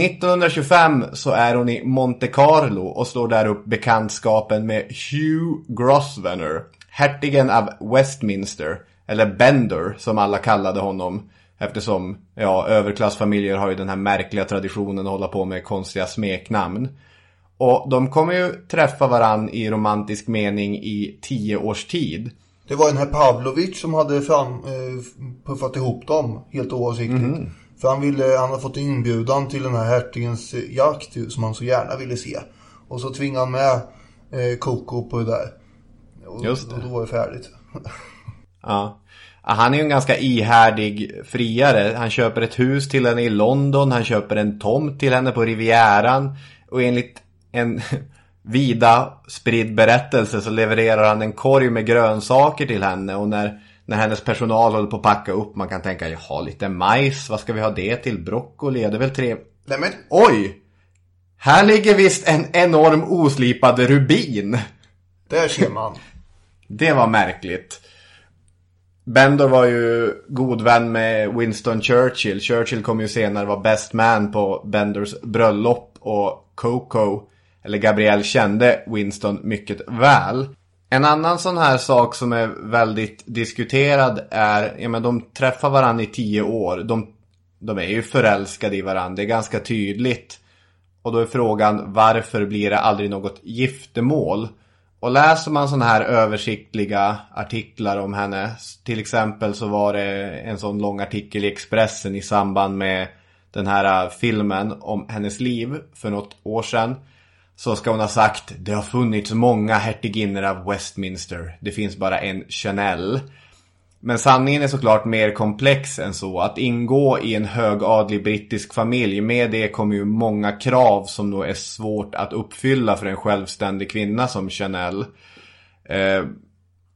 1925 så är hon i Monte Carlo och slår där upp bekantskapen med Hugh Grosvenor. Hertigen av Westminster. Eller Bender som alla kallade honom. Eftersom, ja, överklassfamiljer har ju den här märkliga traditionen att hålla på med konstiga smeknamn. Och de kommer ju träffa varann i romantisk mening i tio års tid. Det var den här Pavlovic som hade fram, eh, puffat ihop dem helt oavsiktligt. Mhm. För han, ville, han hade fått inbjudan till den här hertigens eh, jakt som han så gärna ville se. Och så tvingade han med eh, Coco på det där. Och, Just det. och då var det färdigt. Ja. Ja, Han är ju en ganska ihärdig friare. Han köper ett hus till henne i London. Han köper en tomt till henne på Rivieran. Och enligt en vida spridd berättelse så levererar han en korg med grönsaker till henne. Och när, när hennes personal håller på att packa upp. Man kan tänka, jaha lite majs. Vad ska vi ha det till? Broccoli? Ja, det är väl tre... Nej men, Oj! Här ligger visst en enorm oslipad rubin. där ser man. Det var märkligt. Bender var ju god vän med Winston Churchill. Churchill kom ju senare vara best man på Benders bröllop och Coco, eller Gabrielle, kände Winston mycket väl. En annan sån här sak som är väldigt diskuterad är, ja men de träffar varandra i tio år. De, de är ju förälskade i varandra, det är ganska tydligt. Och då är frågan, varför blir det aldrig något giftermål? Och läser man sådana här översiktliga artiklar om henne, till exempel så var det en sån lång artikel i Expressen i samband med den här äh, filmen om hennes liv för något år sedan. Så ska hon ha sagt, det har funnits många hertiginnor av Westminster, det finns bara en Chanel. Men sanningen är såklart mer komplex än så. Att ingå i en högadlig brittisk familj, med det kommer ju många krav som nog är svårt att uppfylla för en självständig kvinna som Chanel. Eh,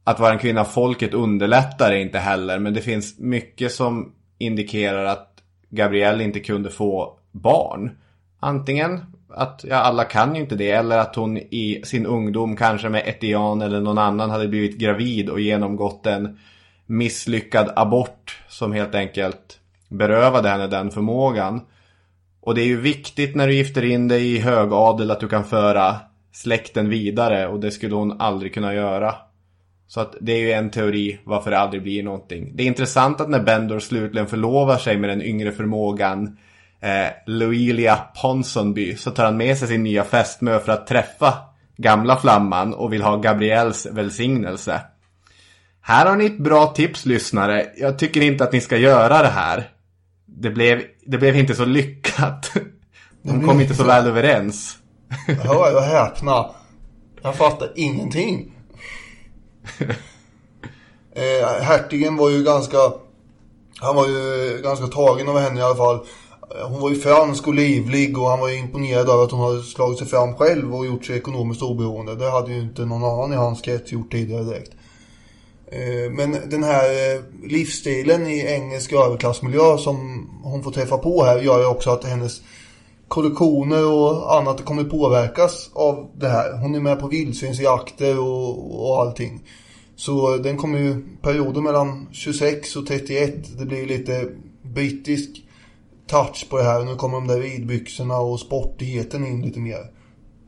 att vara en kvinna av folket underlättar inte heller, men det finns mycket som indikerar att Gabrielle inte kunde få barn. Antingen att ja, alla kan ju inte det eller att hon i sin ungdom kanske med Etian eller någon annan hade blivit gravid och genomgått en misslyckad abort som helt enkelt berövade henne den förmågan. Och det är ju viktigt när du gifter in dig i högadel att du kan föra släkten vidare och det skulle hon aldrig kunna göra. Så att det är ju en teori varför det aldrig blir någonting. Det är intressant att när Bendor slutligen förlovar sig med den yngre förmågan eh, Loelia Ponsonby så tar han med sig sin nya fästmö för att träffa gamla flamman och vill ha Gabriels välsignelse. Här har ni ett bra tips lyssnare. Jag tycker inte att ni ska göra det här. Det blev, det blev inte så lyckat. De kom inte så väl överens. Hör jag häpna. Jag fattar ingenting. eh, hertigen var ju ganska... Han var ju ganska tagen av henne i alla fall. Hon var ju fransk och livlig och han var ju imponerad av att hon hade slagit sig fram själv och gjort sig ekonomiskt oberoende. Det hade ju inte någon annan i hans krets gjort tidigare direkt. Eh, men den här eh, livsstilen i engelsk överklassmiljö som hon får träffa på här gör ju också att hennes kollektioner och annat kommer påverkas av det här. Hon är med på vildsvinsjakter och, och allting. Så den kommer ju Perioden mellan 26 och 31. Det blir lite brittisk touch på det här. Nu kommer de där vidbyxorna och sportigheten in lite mer.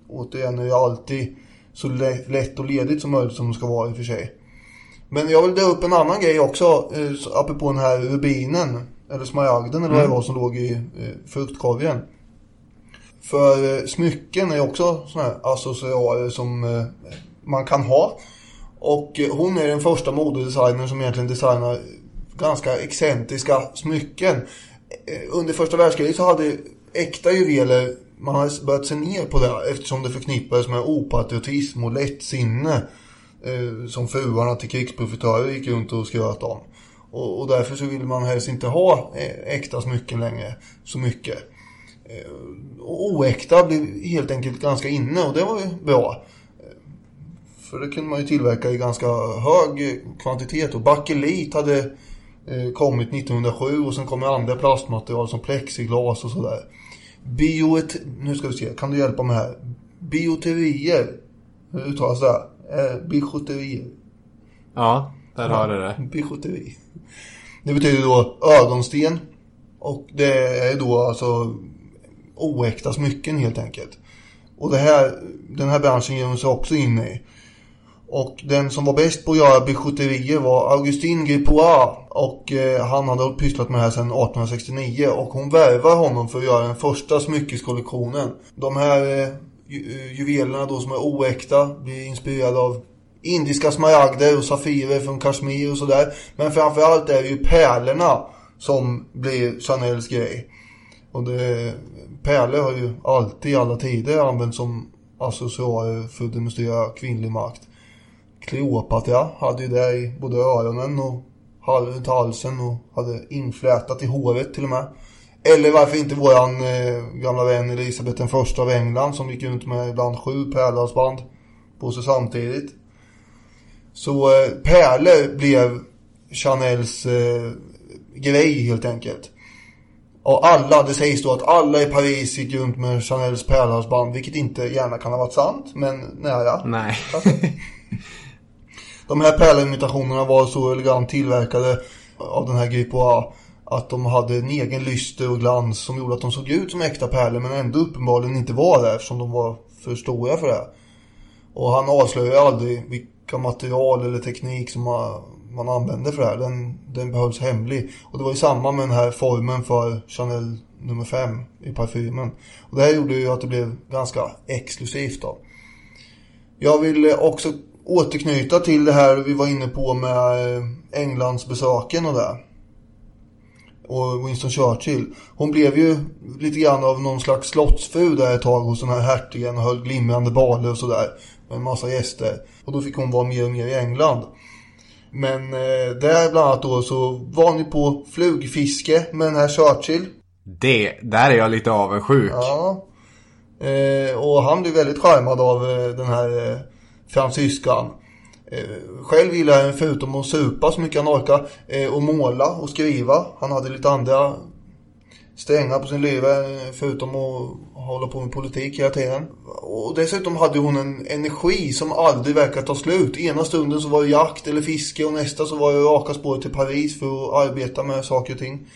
Återigen är det alltid så lätt och ledigt som möjligt som det ska vara i och för sig. Men jag vill dra upp en annan grej också, eh, apropå den här rubinen, eller smaragden eller vad det var som låg i eh, fruktkorgen. För eh, smycken är också sådana här accessoarer som eh, man kan ha. Och eh, hon är den första modedesignern som egentligen designar ganska excentriska smycken. Eh, under första världskriget så hade äkta juveler, man hade börjat se ner på det eftersom det förknippades med opatriotism och lättsinne. Eh, som fruarna till krigsprofitörer gick runt och skröt om. Och, och därför så ville man helst inte ha eh, äkta smycken längre så mycket. Eh, och oäkta blev helt enkelt ganska inne och det var ju bra. Eh, för det kunde man ju tillverka i ganska hög kvantitet och bakelit hade kommit 1907 och sen kom andra plastmaterial som plexiglas och sådär. Bioet... Nu ska vi se, kan du hjälpa mig här? Bioterier, hur uttalas det? Eh, bijouterier. Ja, där har du det. Bijouteri. Det betyder då ögonsten. Och det är då alltså oäkta smycken helt enkelt. Och det här, den här branschen ger hon sig också in i. Och den som var bäst på att göra bijouterier var Augustin Gripois. Och eh, han hade pysslat med det här sedan 1869. Och hon värvar honom för att göra den första smyckeskollektionen. De här eh, ju, eh, juvelerna då som är oäkta blir inspirerade av indiska smaragder och safirer från Kashmir och sådär. Men framförallt är det ju pärlorna som blir Chanels grej. Och det, pärlor har ju alltid i alla tider använts som accessoarer för att demonstrera kvinnlig makt. Kleopatra hade ju det i både öronen och runt halsen och hade inflätat i håret till och med. Eller varför inte våran eh, gamla vän Elisabeth den första av England som gick runt med ibland sju pärlhalsband på sig samtidigt. Så eh, pärlor blev Chanels eh, grej helt enkelt. Och alla, det sägs då att alla i Paris gick runt med Chanels pärlhalsband, vilket inte gärna kan ha varit sant, men nära. Nej. De här pärlimitationerna var så elegant tillverkade av den här Gripois att de hade en egen lyster och glans som gjorde att de såg ut som äkta pärlor men ändå uppenbarligen inte var det eftersom de var för stora för det. Och han avslöjade aldrig vilka material eller teknik som man använde för det här. Den, den behölls hemlig. Och det var ju samma med den här formen för Chanel nummer 5 i parfymen. Och det här gjorde ju att det blev ganska exklusivt då. Jag vill också återknyta till det här vi var inne på med eh, Englands besöken och det. Och Winston Churchill. Hon blev ju lite grann av någon slags slottsfru där ett tag hos den här hertigen och höll glimrande baler och sådär. Med en massa gäster. Och då fick hon vara mer och mer i England. Men eh, där bland annat då så var ni på flugfiske med den här Churchill. Det, där är jag lite avundsjuk. Ja. Eh, och han blev väldigt charmad av eh, den här eh, fransyskan. Eh, själv gillar han förutom att supa så mycket han orkar eh, och måla och skriva. Han hade lite andra strängar på sin lyra eh, förutom att hålla på med politik hela tiden. Och dessutom hade hon en energi som aldrig verkar ta slut. Ena stunden så var det jakt eller fiske och nästa så var det raka spåret till Paris för att arbeta med saker och ting.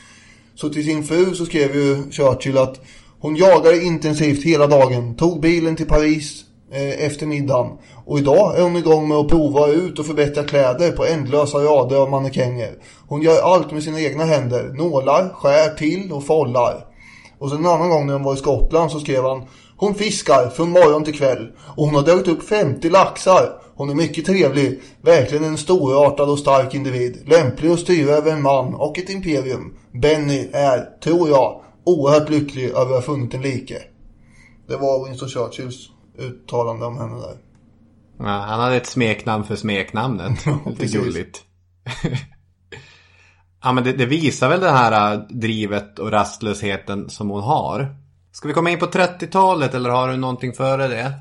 Så till sin fru så skrev ju Churchill att hon jagade intensivt hela dagen, tog bilen till Paris Eh, eftermiddagen. Och idag är hon igång med att prova ut och förbättra kläder på ändlösa rader av mannekänger. Hon gör allt med sina egna händer. Nålar, skär till och follar. Och sen en annan gång när hon var i Skottland så skrev han Hon fiskar från morgon till kväll. Och hon har dragit upp 50 laxar. Hon är mycket trevlig. Verkligen en storartad och stark individ. Lämplig att styra över en man och ett imperium. Benny är, tror jag, oerhört lycklig över att ha funnit en like. Det var Winston Churchills uttalande om henne där. Ja, han hade ett smeknamn för smeknamnet. Lite gulligt. ja, men det, det visar väl det här äh, drivet och rastlösheten som hon har. Ska vi komma in på 30-talet eller har du någonting före det?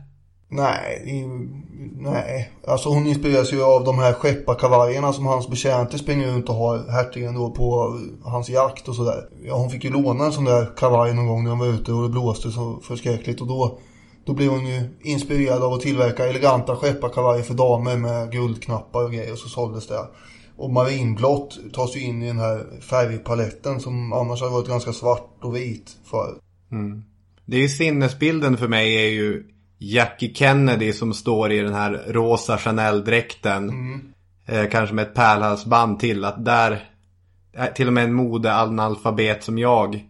Nej, nej. Alltså hon inspireras ju av de här skepparkavajerna som hans betjänter springer runt och har hertigen då på hans jakt och sådär. Ja, hon fick ju låna en sån där kavaj någon gång när de var ute och det blåste så förskräckligt och då då blev hon ju inspirerad av att tillverka eleganta skepparkavajer för damer med guldknappar och grejer och så såldes det. Och marinblått tas ju in i den här färgpaletten som annars har varit ganska svart och vit för. Mm. Det är ju sinnesbilden för mig är ju Jackie Kennedy som står i den här rosa Chanel-dräkten. Eh, kanske med ett pärlhalsband till. Att där, eh, till och med en modeanalfabet som jag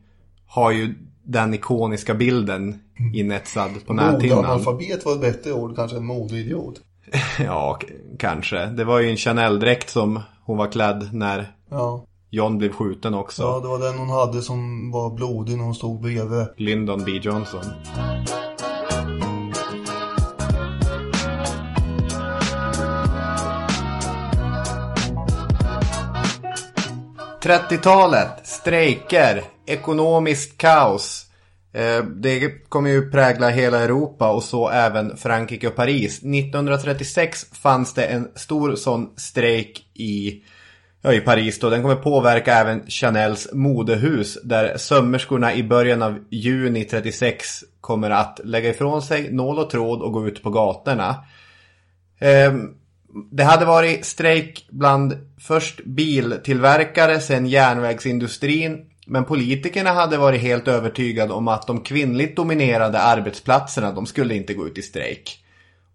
har ju den ikoniska bilden inetsad på näthinnan. Modeanalfabet var ett bättre ord kanske än modeidiot. Ja, kanske. Det var ju en Chanel-dräkt som hon var klädd när Ja. John blev skjuten också. Ja, det var den hon hade som var blodig när hon stod bredvid. Lyndon B. Johnson. ...30-talet, strejker, ekonomiskt kaos. Eh, det kommer ju prägla hela Europa och så även Frankrike och Paris. 1936 fanns det en stor sån strejk i, ja, i Paris då. Den kommer påverka även Chanels modehus där sömmerskorna i början av juni 36 kommer att lägga ifrån sig nål och tråd och gå ut på gatorna. Ehm, det hade varit strejk bland först biltillverkare, sen järnvägsindustrin. Men politikerna hade varit helt övertygade om att de kvinnligt dominerade arbetsplatserna, de skulle inte gå ut i strejk.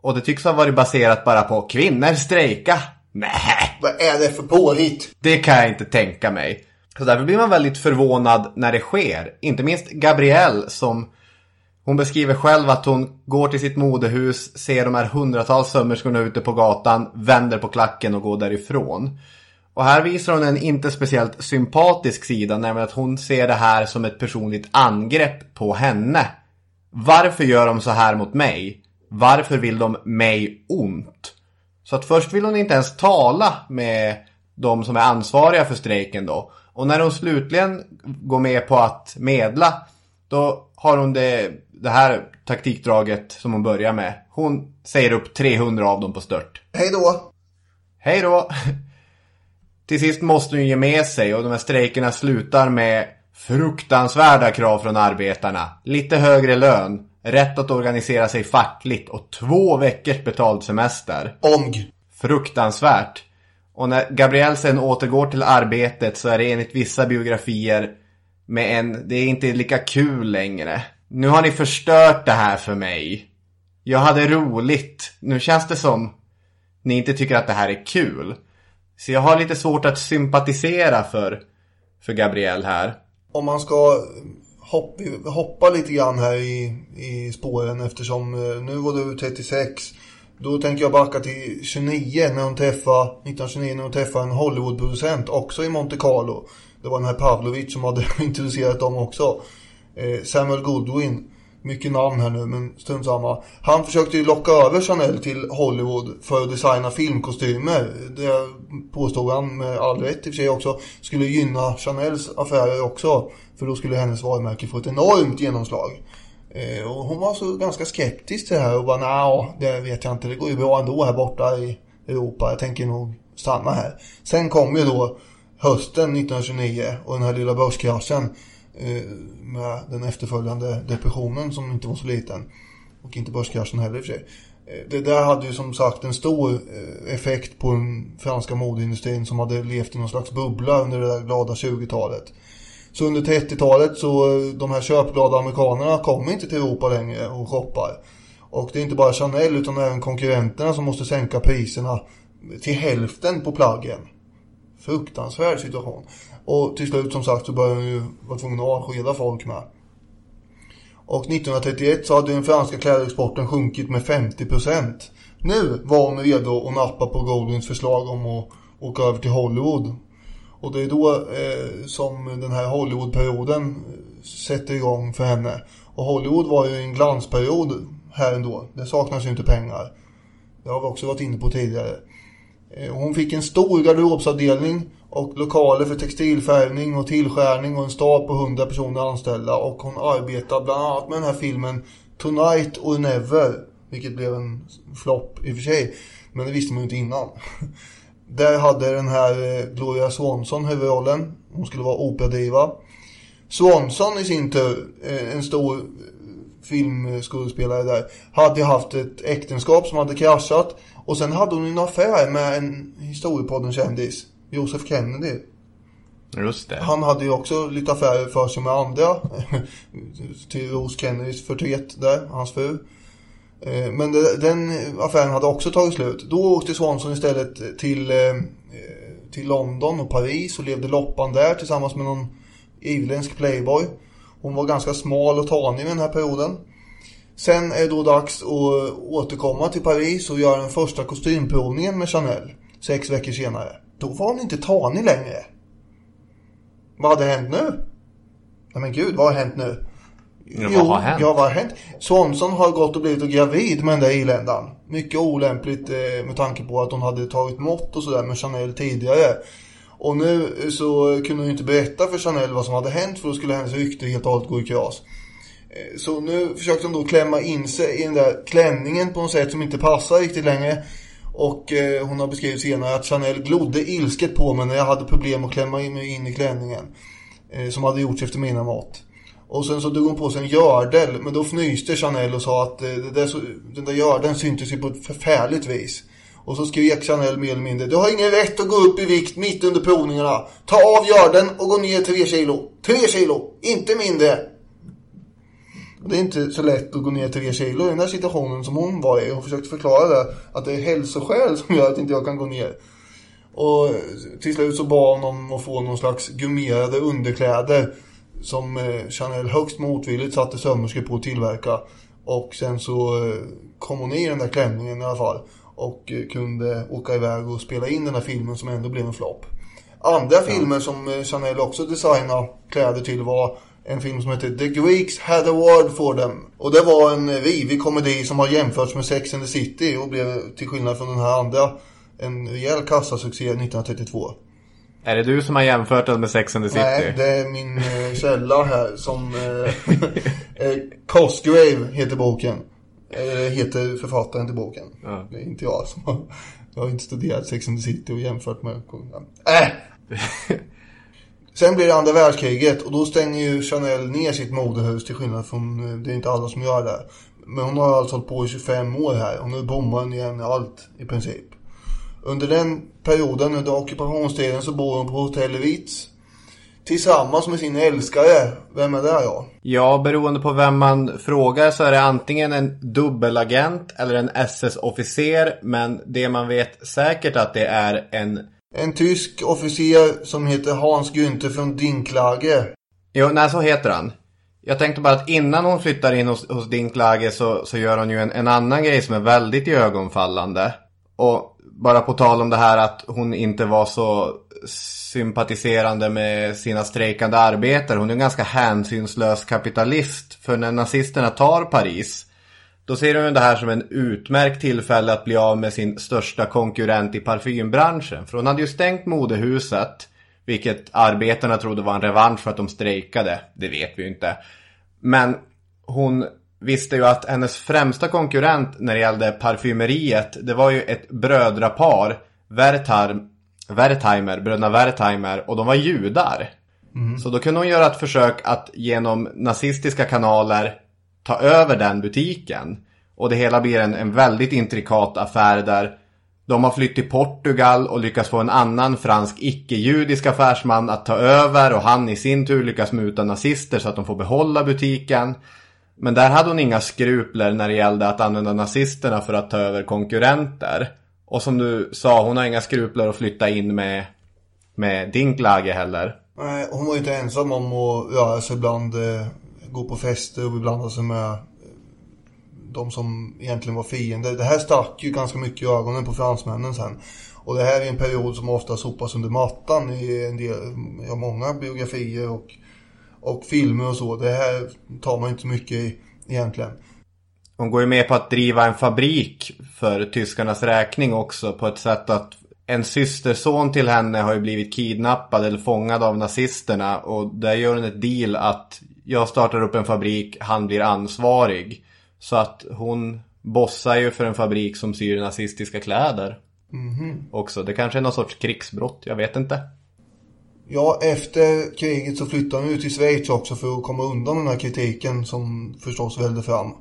Och det tycks ha varit baserat bara på kvinnor strejka. Nej, Vad är det för påhitt? det kan jag inte tänka mig. Så därför blir man väldigt förvånad när det sker. Inte minst Gabrielle som hon beskriver själv att hon går till sitt modehus, ser de här hundratals sömmerskorna ute på gatan, vänder på klacken och går därifrån. Och här visar hon en inte speciellt sympatisk sida, nämligen att hon ser det här som ett personligt angrepp på henne. Varför gör de så här mot mig? Varför vill de mig ont? Så att först vill hon inte ens tala med de som är ansvariga för strejken då. Och när hon slutligen går med på att medla, då har hon det, det här taktikdraget som hon börjar med. Hon säger upp 300 av dem på stört. Hej då! Hej då! Till sist måste hon ge med sig och de här strejkerna slutar med fruktansvärda krav från arbetarna. Lite högre lön, rätt att organisera sig fackligt och två veckors betald semester. Omg! Fruktansvärt. Och när Gabriel sen återgår till arbetet så är det enligt vissa biografier med en, det är inte lika kul längre. Nu har ni förstört det här för mig. Jag hade roligt. Nu känns det som ni inte tycker att det här är kul. Så jag har lite svårt att sympatisera för, för Gabriel här. Om man ska hoppa, hoppa lite grann här i, i spåren eftersom eh, nu var du 36. Då tänker jag backa till 29 när hon träffade, 1929 när hon träffade en Hollywoodproducent också i Monte Carlo. Det var den här Pavlovic som hade introducerat dem också. Eh, Samuel Goodwin. Mycket namn här nu men strunt samma. Han försökte ju locka över Chanel till Hollywood för att designa filmkostymer. Det påstod han med all rätt i och för sig också. Skulle gynna Chanels affärer också. För då skulle hennes varumärke få ett enormt genomslag. Eh, och hon var så ganska skeptisk till det här och bara nja, det vet jag inte. Det går ju bra ändå här borta i Europa. Jag tänker nog stanna här. Sen kom ju då hösten 1929 och den här lilla börskraschen. Eh, med den efterföljande depressionen som inte var så liten. Och inte börskraschen heller i och för sig. Eh, det där hade ju som sagt en stor eh, effekt på den franska modeindustrin som hade levt i någon slags bubbla under det där glada 20-talet. Så under 30-talet så de här köpglada amerikanerna kommer inte till Europa längre och shoppar. Och det är inte bara Chanel utan även konkurrenterna som måste sänka priserna till hälften på plaggen. Fruktansvärd situation. Och till slut som sagt så började han ju vara tvungen att avskeda folk med. Och 1931 så hade den franska klädexporten sjunkit med 50%. Nu var hon redo att nappa på Goldwins förslag om att åka över till Hollywood. Och det är då eh, som den här Hollywoodperioden eh, sätter igång för henne. Och Hollywood var ju en glansperiod här ändå. Det saknas ju inte pengar. Det har vi också varit inne på tidigare. Eh, hon fick en stor garderobsavdelning och lokaler för textilfärgning och tillskärning och en stab på 100 personer anställda. Och hon arbetar bland annat med den här filmen Tonight or Never. Vilket blev en flopp i och för sig. Men det visste man ju inte innan. Där hade den här eh, Gloria Swanson huvudrollen. Hon skulle vara operadiva. Swanson i sin tur, eh, en stor filmskådespelare där, hade haft ett äktenskap som hade kraschat. Och sen hade hon en affär med en historiepodden-kändis, Joseph Kennedy. Just det. Han hade ju också lite affärer för sig med andra. till Rose Kennedys förtret där, hans fru. Eh, Men den affären hade också tagit slut. Då åkte Swanson istället till, eh, till London och Paris och levde loppan där tillsammans med någon irländsk playboy. Hon var ganska smal och tanig vid den här perioden. Sen är det då dags att återkomma till Paris och göra den första kostymprovningen med Chanel. Sex veckor senare. Då var hon inte tanig längre. Vad hade hänt nu? Nej men gud, vad har hänt nu? Ja, vad har hänt? Ja, vad har hänt? Swanson har gått och blivit gravid med den där irländaren. Mycket olämpligt eh, med tanke på att hon hade tagit mått och sådär med Chanel tidigare. Och nu så kunde hon inte berätta för Chanel vad som hade hänt för då skulle hennes rykte helt och hållet gå i kras. Eh, så nu försökte hon då klämma in sig i den där klänningen på något sätt som inte passar riktigt längre. Och eh, hon har beskrivit senare att Chanel glodde ilsket på mig när jag hade problem att klämma in mig in i klänningen. Eh, som hade gjorts efter mina mått. Och sen så drog hon på sig en gördel, men då fnyste Chanel och sa att eh, det där, så- den där gördeln syntes ju på ett förfärligt vis. Och så skrek Chanel mer eller mindre, du har ingen rätt att gå upp i vikt mitt under provningarna. Ta av gördeln och gå ner tre kilo. Tre kilo, inte mindre. Det är inte så lätt att gå ner tre kilo i den här situationen som hon var i. Hon försökte förklara det, att det är hälsoskäl som gör att inte jag kan gå ner. Och till slut så bad hon om att få någon slags gummerade underkläder som eh, Chanel högst motvilligt satte sömmerskor på att tillverka. Och sen så eh, kom hon i den där klänningen i alla fall. Och eh, kunde åka iväg och spela in den här filmen som ändå blev en flopp. Andra filmer som Chanel också designade kläder till var en film som heter The Greeks Had a Word for Them. Och det var en eh, rivig komedi som har jämförts med Sex and the City och blev till skillnad från den här andra en rejäl kassasuccé 1932. Är det du som har jämfört den med Sex and the City? Nej, det är min eh, källa här som... Eh, eh, Cosgrave heter boken. Eller heter författaren till boken. Ja. Det är inte jag som har... Jag har inte studerat Sex and the City och jämfört med... Äh! Sen blir det andra världskriget och då stänger ju Chanel ner sitt modehus till skillnad från... Eh, det är inte alla som gör det. Men hon har alltså hållit på i 25 år här och nu bommar hon igen allt i princip. Under den perioden, under ockupationstiden, så bor hon på hotell Ritz. Tillsammans med sin älskare. Vem är det då? Ja, beroende på vem man frågar så är det antingen en dubbelagent eller en SS-officer. Men det man vet säkert att det är en... En tysk officer som heter Hans Günther från Dinklage. Jo, nej så heter han. Jag tänkte bara att innan hon flyttar in hos, hos Dinklage så, så gör hon ju en, en annan grej som är väldigt iögonfallande. Och bara på tal om det här att hon inte var så sympatiserande med sina strejkande arbetare. Hon är en ganska hänsynslös kapitalist. För när nazisterna tar Paris då ser hon det här som en utmärkt tillfälle att bli av med sin största konkurrent i parfymbranschen. För hon hade ju stängt modehuset. Vilket arbetarna trodde var en revansch för att de strejkade. Det vet vi ju inte. Men hon visste ju att hennes främsta konkurrent när det gällde parfymeriet. Det var ju ett brödrapar. Wertheimer, bröderna Wertheimer. Och de var judar. Så då kunde hon göra ett försök att genom nazistiska kanaler ta över den butiken. Och det hela blir en, en väldigt intrikat affär där de har flytt till Portugal och lyckats få en annan fransk icke-judisk affärsman att ta över och han i sin tur lyckas muta nazister så att de får behålla butiken. Men där hade hon inga skrupler när det gällde att använda nazisterna för att ta över konkurrenter. Och som du sa, hon har inga skrupler att flytta in med, med Dinklage heller. Nej, hon var ju inte ensam om att röra sig alltså ibland, eh, går gå på fester och beblanda sig med eh, de som egentligen var fiender. Det här stack ju ganska mycket i ögonen på fransmännen sen. Och det här är en period som ofta sopas under mattan i en del, ja, många biografier och, och filmer och så. Det här tar man inte mycket i egentligen. Hon går ju med på att driva en fabrik för tyskarnas räkning också på ett sätt att en systerson till henne har ju blivit kidnappad eller fångad av nazisterna och där gör hon ett deal att jag startar upp en fabrik, han blir ansvarig. Så att hon bossar ju för en fabrik som syr nazistiska kläder. Mhm. Också. Det kanske är någon sorts krigsbrott, jag vet inte. Ja, efter kriget så flyttade hon ut till Schweiz också för att komma undan den här kritiken som förstås välde fram.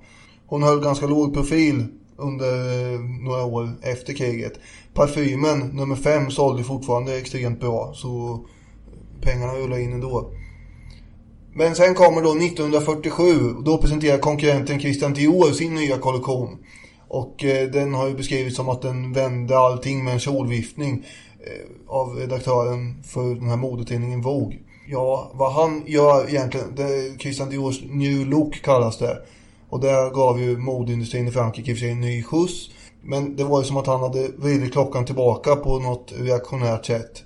Hon höll ganska låg profil under eh, några år efter kriget. Parfymen nummer fem sålde fortfarande extremt bra så pengarna rullade in ändå. Men sen kommer då 1947 och då presenterar konkurrenten Christian Dior sin nya kollektion. Och eh, den har ju beskrivits som att den vände allting med en kjolviftning eh, av redaktören för den här modetidningen Vogue. Ja, vad han gör egentligen, det Christian Diors New Look kallas det. Och där gav ju modeindustrin i Frankrike i och för sig en ny skjuts. Men det var ju som att han hade vridit klockan tillbaka på något reaktionärt sätt.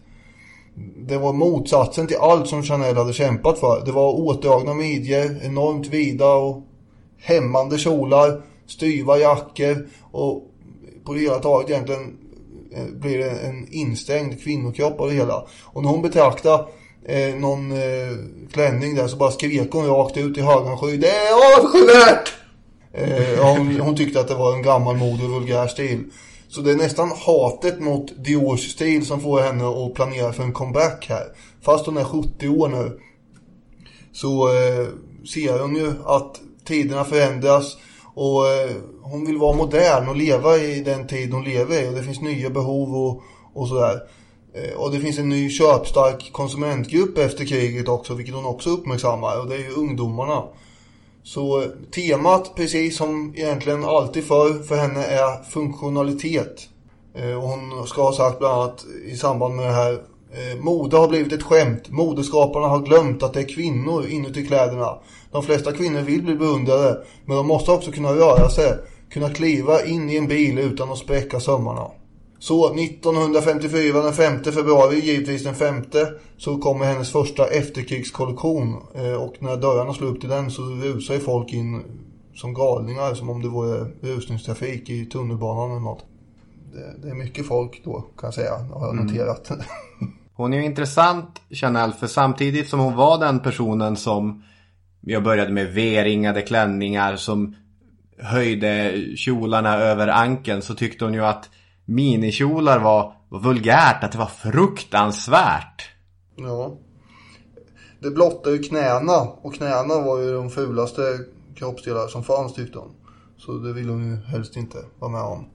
Det var motsatsen till allt som Chanel hade kämpat för. Det var åtdragna midjor, enormt vida och hämmande kjolar, styva jackor och på det hela taget egentligen eh, blir det en instängd kvinnokropp av det hela. Och när hon betraktade eh, någon eh, klänning där så bara skrek hon rakt ut i högan sky. Det är avskyvärt! Eh, hon, hon tyckte att det var en gammalmodig och vulgär stil. Så det är nästan hatet mot Diors stil som får henne att planera för en comeback här. Fast hon är 70 år nu. Så eh, ser hon ju att tiderna förändras. Och eh, hon vill vara modern och leva i den tid hon lever i. Och det finns nya behov och, och sådär. Eh, och det finns en ny köpstark konsumentgrupp efter kriget också. Vilket hon också uppmärksammar. Och det är ju ungdomarna. Så eh, temat, precis som egentligen alltid för, för henne är funktionalitet. Eh, och hon ska ha sagt bland annat i samband med det här. Eh, mode har blivit ett skämt. Modeskaparna har glömt att det är kvinnor inuti kläderna. De flesta kvinnor vill bli beundrade. Men de måste också kunna röra sig. Kunna kliva in i en bil utan att spräcka sömmarna. Så 1954, den 5 februari, givetvis den femte, så kommer hennes första efterkrigskollektion. Eh, och när dörrarna slår upp till den så rusar ju folk in som galningar, som om det vore rusningstrafik i tunnelbanan eller något. Det, det är mycket folk då, kan jag säga, har jag noterat. Hon är ju intressant, Chanel, för samtidigt som hon var den personen som jag började med V-ringade klänningar som höjde kjolarna över ankeln så tyckte hon ju att minikjolar var, var vulgärt, att det var fruktansvärt. Ja. Det blottar ju knäna. Och knäna var ju de fulaste kroppsdelar som fanns tyckte hon. Så det ville hon ju helst inte vara med om.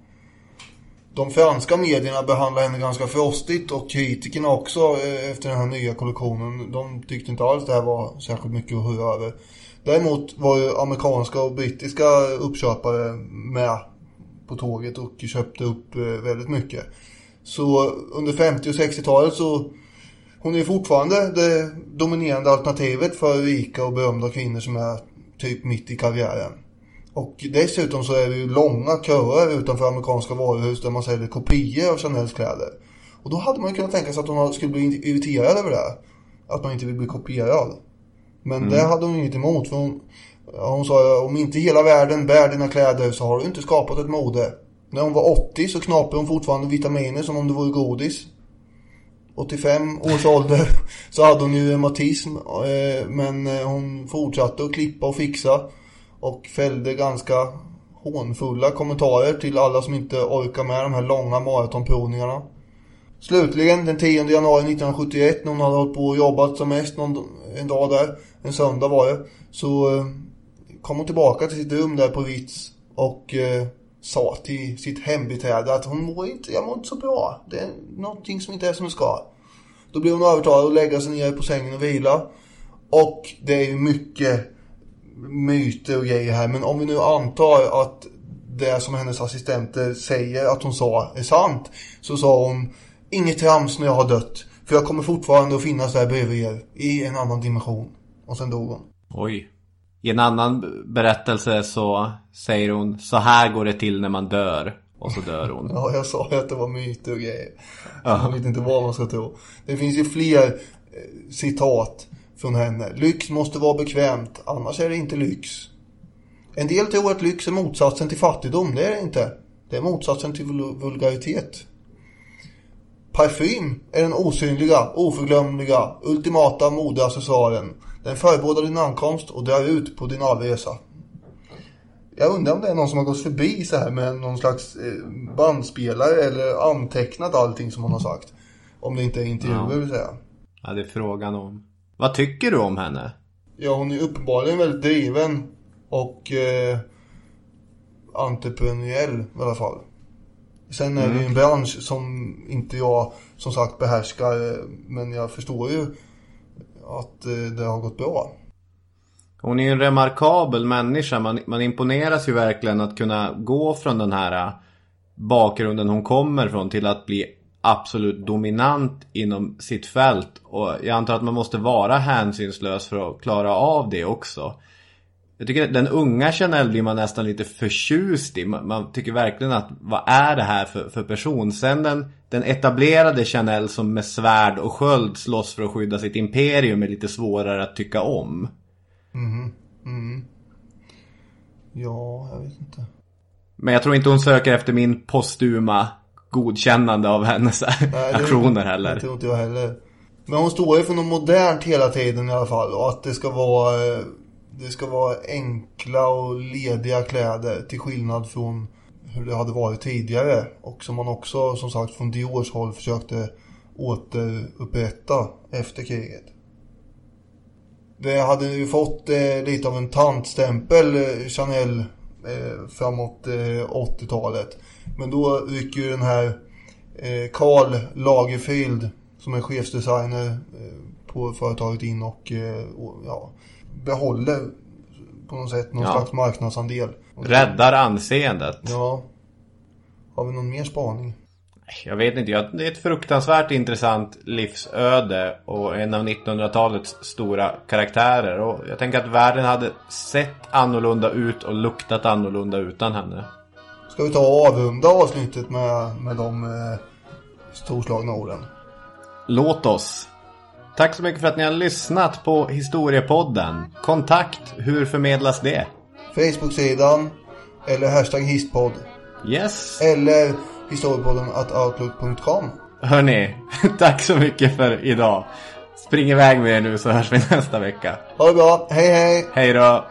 De franska medierna behandlade henne ganska frostigt och kritikerna också eh, efter den här nya kollektionen. De tyckte inte alls det här var särskilt mycket att höra över. Däremot var ju amerikanska och brittiska uppköpare med på tåget och köpte upp eh, väldigt mycket. Så under 50 och 60-talet så hon är fortfarande det dominerande alternativet för rika och berömda kvinnor som är typ mitt i karriären. Och dessutom så är det ju långa köer utanför amerikanska varuhus där man säljer kopior av Chanels kläder. Och då hade man ju kunnat tänka sig att hon skulle bli irriterad över det. Att man inte vill bli kopierad. Men Mm. det hade hon inget emot. För hon, hon sa om inte hela världen bär dina kläder så har du inte skapat ett mode. När hon var 80 så knapade hon fortfarande vitaminer som om det vore godis. 85 års ålder så hade hon ju reumatism. Eh, men eh, hon fortsatte att klippa och fixa. Och fällde ganska hånfulla kommentarer till alla som inte orkar med de här långa maratonprovningarna. Slutligen den 10 januari 1971 när hon hade hållit på och jobbat som mest någon, en dag där, en söndag var det, så eh, kom hon tillbaka till sitt rum där på Ritz. och eh, sa till sitt hembiträde att hon mår inte, jag mår inte så bra. Det är någonting som inte är som det ska. Då blev hon övertalad att lägga sig ner på sängen och vila. Och det är ju mycket myter och grejer här. Men om vi nu antar att det som hennes assistenter säger att hon sa är sant. Så sa hon inget trams när jag har dött. För jag kommer fortfarande att finnas där bredvid er. I en annan dimension. Och sen dog hon. Oj. I en annan berättelse så säger hon så här går det till när man dör. Och så dör hon. Ja, jag sa ju att det var myter och grejer. Ja. Man vet inte vad man ska tro. Det finns ju fler eh, citat från henne. Lyx måste vara bekvämt, annars är det inte lyx. En del tror att lyx är motsatsen till fattigdom. Det är det inte. Det är motsatsen till vul- vulgaritet. Parfym är den osynliga, oförglömliga, ultimata modeaccessoaren. Den förebådar din ankomst och drar ut på din avresa. Jag undrar om det är någon som har gått förbi så här med någon slags eh, bandspelare eller antecknat allting som hon har sagt. Om det inte är intervjuer Ja. vill säga. Ja, det är frågan om. Vad tycker du om henne? Ja, hon är uppenbarligen väldigt driven och eh, entreprenöriell i alla fall. Sen är det ju en bransch som inte jag som sagt behärskar, eh, men jag förstår ju att eh, det har gått bra. Hon är ju en remarkabel människa. Man, man imponeras ju verkligen att kunna gå från den här eh, bakgrunden hon kommer från till att bli absolut dominant inom sitt fält. Och jag antar att man måste vara hänsynslös för att klara av det också. Jag tycker att den unga Chanel blir man nästan lite förtjust i. Man, man tycker verkligen att vad är det här för, för person? Sen den, den etablerade Chanel som med svärd och sköld slåss för att skydda sitt imperium är lite svårare att tycka om. Mhm. Mm. Ja, jag vet inte. Men jag tror inte hon söker efter min postuma godkännande av hennes Nej, det- aktioner Det heller. tror inte jag heller. Men hon står ju för något modernt hela tiden i alla fall. Och att det ska vara, eh, det ska vara enkla och lediga kläder. Till skillnad från hur det hade varit tidigare. Och som man också, som sagt, från Diors håll försökte återupprätta efter kriget. Det hade ju fått eh, lite av en tantstämpel, eh, Chanel, eh, framåt eh, 80-talet. Men då rycker ju den här eh, Karl Lagerfield som är chefsdesigner eh, på företaget in och, eh, och ja, behåller på något sätt någon Ja. slags marknadsandel. Räddar anseendet. Ja. Har vi någon mer spaning? Jag vet inte, det är ett fruktansvärt intressant livsöde och en av 1900-talets stora karaktärer. Och jag tänker att världen hade sett annorlunda ut och luktat annorlunda utan henne. Ska vi ta och avrunda avsnittet med, med de eh, storslagna orden? Låt oss. Tack så mycket för att ni har lyssnat på Historiepodden. Kontakt, hur förmedlas det? Facebook-sidan eller hashtag histpodd. Yes. Eller historiepodden at outlook.com. Hörni, tack så mycket för idag. Spring iväg med er nu så hörs vi nästa vecka. Ha det bra, hej hej! Hej då!